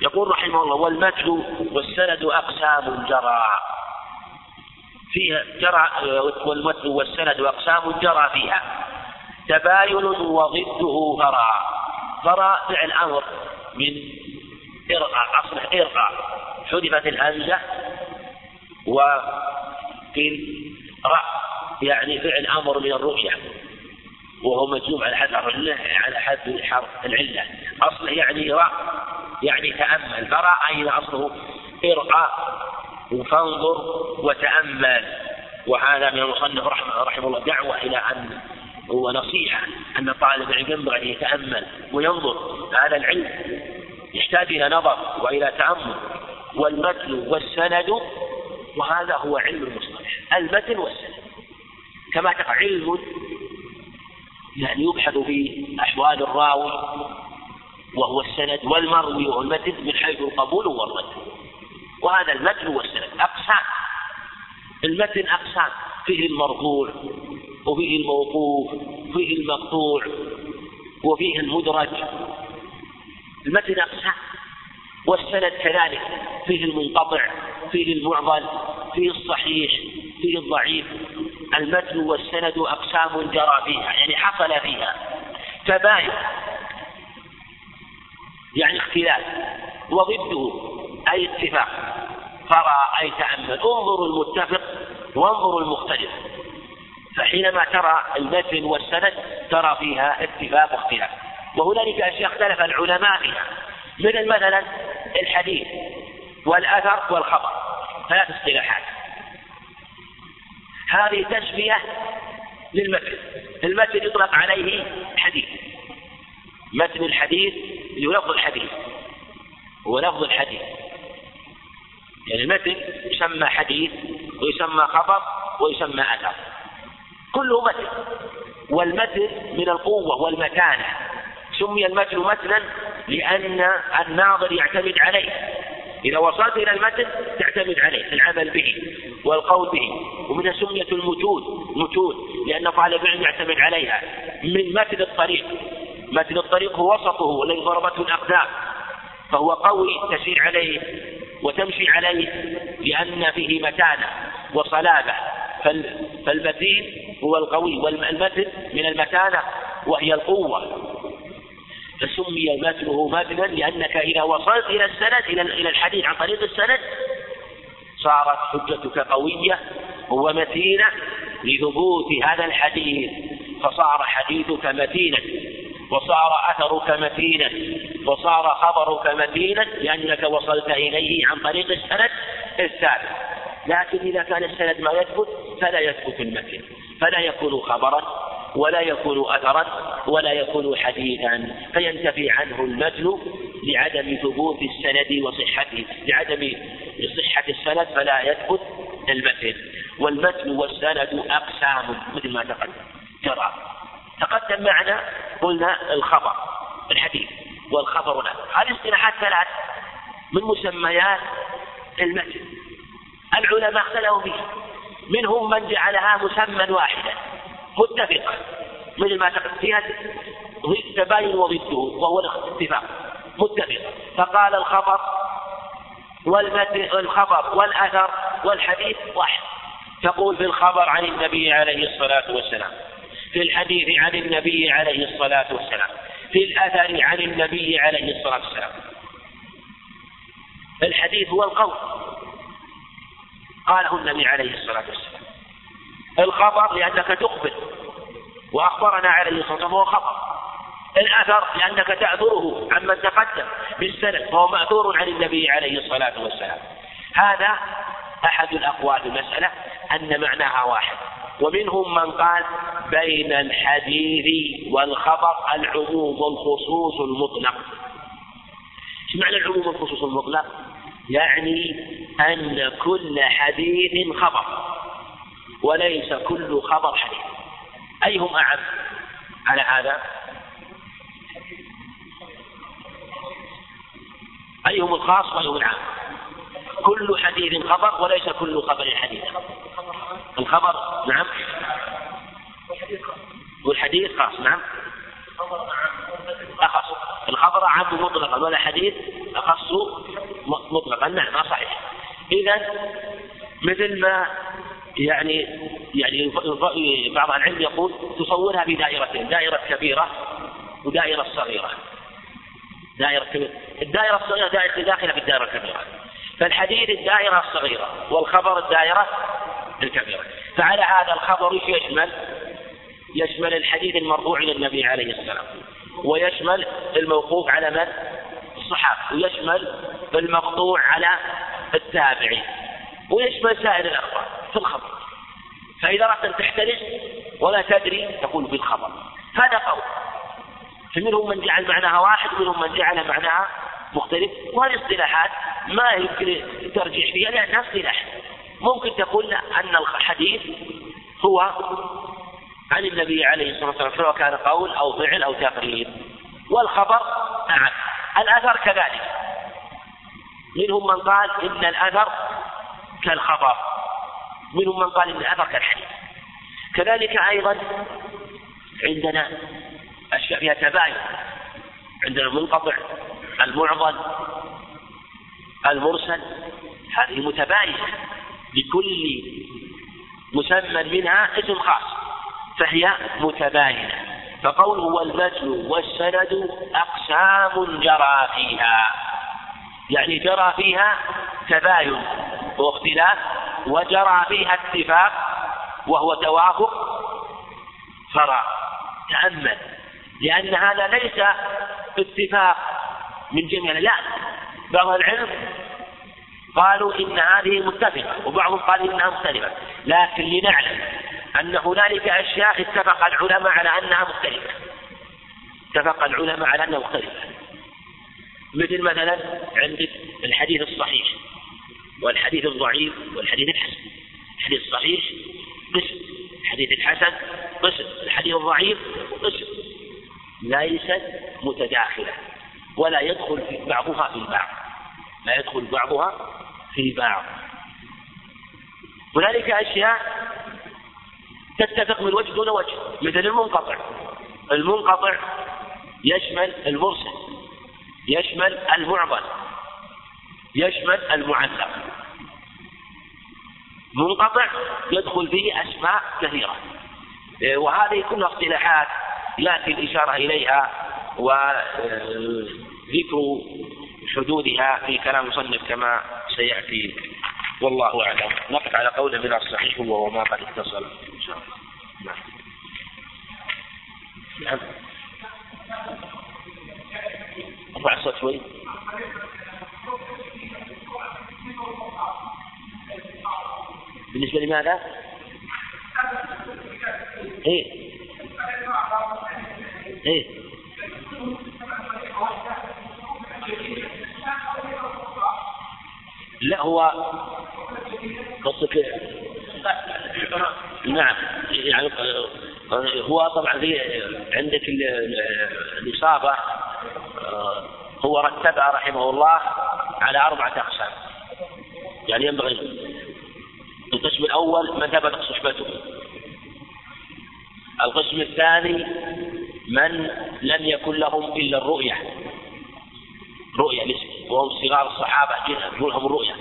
Speaker 1: يقول رحمه الله والمتن والسند أقسام جرى. فيها جرى والمتن والسند أقسام جرى فيها. تباين وضده فرى فرى فعل أمر من إرقى أصبح إرقى. حذفت الهمزة وقيل رأ يعني فعل أمر من الرؤية. وهو مجزوم على حد على حد حرف العلة. أصله يعني رأ يعني تأمل. فرأ أين أصله إرقى. فانظر وتأمل. وهذا من المصنف رحمه, رحمه الله دعوة إلى أن ونصيحة أن طالب العلم ينبغي أن يتأمل وينظر. هذا العلم يحتاج إلى نظر وإلى تأمل. والمتن والسند وهذا هو علم المصطلح. المتن والسند. كما تقع علم يعني يبحث في أحوال الراوي وهو السند والمروي والمتن من حيث القبول والرد وهذا المتن والسند أقسام المتن أقسام فيه المرفوع وفيه الموقوف وفيه المقطوع وفيه المدرج. المتن أقسام والسند كذلك. فيه المنقطع فيه المعضل فيه الصحيح فيه الضعيف. المتن والسند أقسام جرى فيها يعني حصل فيها. تباين يعني اختلاف وضده. أي اتفاق. فرى أي تأمل انظروا المتفق وانظروا المختلف. فحينما ترى المتن والسند ترى فيها اتفاق واختلاف. وهنالك أشياء اختلف العلماء فيها. مثل مثلا؟ الحديث والأثر والخبر. ثلاث اصطلاحات. هذه تسمية للمتن. المتن يطلق عليه حديث. متن الحديث لفظ الحديث. هو لفظ الحديث. يعني المتن يسمى حديث ويسمى خبر ويسمى أثر. كله متن. والمتن من القوة والمتانة. سمي المتن متنا لأن الناظر يعتمد عليه. إذا وصلت إلى المتن تعتمد عليه العمل به والقول به. ومنها سمية المتون متون لأن طالب العلم يعتمد عليها. من متن الطريق. متن الطريق هو وسطه الذي ضربته الأقدام. فهو قوي تسير عليه وتمشي عليه لأن فيه متانة وصلابة. فالمتين هو القوي والمتن من المتانة وهي القوة. فسمي متنه متنا لأنك إذا وصلت إلى السند إلى إلى الحديث عن طريق السند صارت حجتك قوية ومتينة لثبوت هذا الحديث فصار حديثك متينا وصار أثرك متينا وصار خبرك متينا لأنك وصلت إليه عن طريق السند الثابت لكن إذا كان السند ما يثبت فلا يثبت المتن فلا يكون خبرا ولا يكون أثرا ولا يكون حديثا. فينتفي عنه المتن لعدم ثبوت السند وصحته لعدم صحة السند فلا يثبت المتن. والمتن والسند أقسام مثل ما تقدم. ترى تقدم معنا قلنا الخبر الحديث والخبر له. هذه اصطلاحات ثلاث من مسميات المتن العلماء اختلفوا فيه. منهم من جعلها مسمى واحدا متفقة مثل ما فيها تباين وضده وهو الاتفاق. متفق فقال الخبر والخبر والأثر والحديث واحد. تقول في الخبر عن النبي عليه الصلاة والسلام في الحديث عن النبي عليه الصلاة والسلام في الأثر عن النبي عليه الصلاة والسلام. الحديث هو القول. قاله النبي عليه الصلاة والسلام. الخبر لأنك تخبر وأخبرنا عليه الصلاة والسلام هو خبر الأثر لأنك تأثره عمن تقدم بالسند فهو مأثور عن النبي عليه الصلاة والسلام. هذا أحد الأقوال المسألة أن معناها واحد ومنهم من قال بين الحديث والخبر العموم والخصوص المطلق. إيش معنى العموم والخصوص المطلق؟ يعني أن كل حديث خبر وليس كل خبر حديث. أيهم أعم على هذا؟ أيهم الخاص وأيهم العام؟ كل حديث خبر وليس كل خبر حديث. الخبر نعم. والحديث خاص نعم. أخص. الخبر عام مطلقا والحديث أخص مطلقا. نعم صحيح. إذا مثل ما يعني يعني بعض العلم يقول تصورها بدائرتين دائرة كبيرة ودائرة صغيرة. دائرة كبيرة. الدائرة الصغيرة دائرة داخلة في الدائرة الكبيرة. فالحديث الدائرة الصغيرة والخبر الدائرة الكبيرة. فعلى هذا الخبر يشمل؟ يشمل الحديث المرفوع إلى النبي عليه السلام. ويشمل الموقوف على من؟ الصحابة. ويشمل المقطوع على التابعين. ويشمل سائر الأخبار في الخبر. فإذا أردت أن تحترز ولا تدري تقول في الخبر. هذا قول. فمنهم من جعل معناها واحد ومنهم من جعل معناها مختلف. وهذه اصطلاحات ما يمكن ترجع فيها لأنها اصطلاح ممكن تقول أن الحديث هو عن النبي عليه الصلاة والسلام سواء كان قول أو فعل أو تقرير. والخبر نعم. الأثر كذلك. منهم من قال إن الأثر كالخبر. منهم من قال إن الأثر كالحديث. كذلك أيضا عندنا أشياء فيها تباين. عندنا المنقطع المعضل المرسل هذه متباينة لكل مسمى منها اسم خاص فهي متباينة. فقوله والمتن والسند أقسام جرى فيها. يعني جرى فيها تباين واختلاف وجرى فيها اتفاق وهو توافق فراغ تأمل لأن هذا ليس اتفاق من جميع لا بعض العلم قالوا إن هذه متفقة وبعضهم قال إنها مختلفة لكن لنعلم أن هنالك أشياء اتفق العلماء على أنها مختلفة. اتفق العلماء على أنها مختلفة. مثل مثلا عندك الحديث الصحيح والحديث الضعيف والحديث الحسن. الحديث الصحيح قسم الحديث الحسن قسم الحديث الضعيف قسم. ليست متداخلة ولا يدخل في بعضها في البعض. لا يدخل بعضها في بعض. هنالك أشياء تتفق من وجه دون وجه مثل المنقطع. المنقطع يشمل المرسل يشمل المعضل يشمل المعلق. منقطع يدخل فيه أسماء كثيرة. وهذه كلها اصطلاحات يأتي الإشارة إليها وذكر حدودها في كلام المصنف كما سيأتي. والله أعلم. نقف على قول من الصحيح وهو ما قد اتصل. إن شاء الله نعم. نعم ارفع الصوت شوي. بالنسبة لماذا؟ إيه. إيه. لا هو قصدك نعم يعني هو طبعا في عندك الإصابة هو رتبها رحمه الله على أربعة أقسام. يعني ينبغي القسم الأول من ثبتت صحبته. القسم الثاني من لم يكن لهم إلا الرؤية رؤية الاسم. وهم صغار الصحابة لهم الرؤية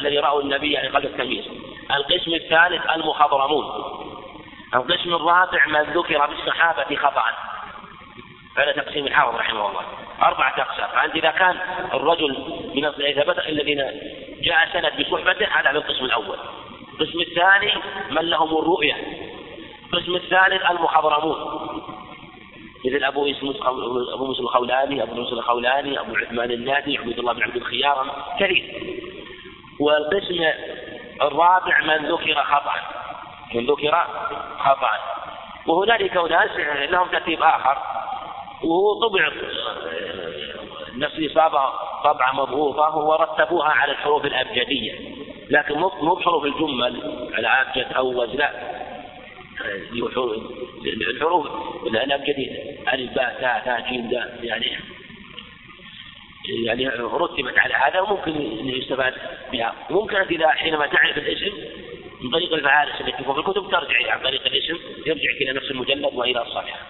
Speaker 1: الذي رأوا النبي يعني قبل التمييز. القسم الثالث المخضرمون. القسم الرابع من ذكر بالصحابة خطأ. هذا تقسيم الحافظ رحمه الله. أربعة أقسام. فأنت إذا كان الرجل من ثبت الذين جاء سند بصحبته هذا في القسم الأول. القسم الثاني من لهم الرؤية القسم الثالث المخضرمون. مثل أبو أبو مسلم الخولاني أبو مسلم الخولاني أبو عثمان النادي عبد الله بن عبد الخيار كثير. والقسم الرابع من ذكر خطأ من ذكر خطأ. وهنالك أناس لهم ترتيب آخر. وهو طبع نفس الإصابة طبعة مضغوطة ورتبوها على الحروف الأبجدية. لكن مو بحروف الجمل على أبجد أوز لا. الحروف الأبجدية ألف باء تاء تاء جيم دال يعني يعني رتبت على هذا وممكن يستفاد بها. ممكن إذا حينما تعرف الاسم من طريق الفعالس التي في الكتب ترجع عن طريق الاسم يرجع إلى نفس المجلد وإلى الصفحة.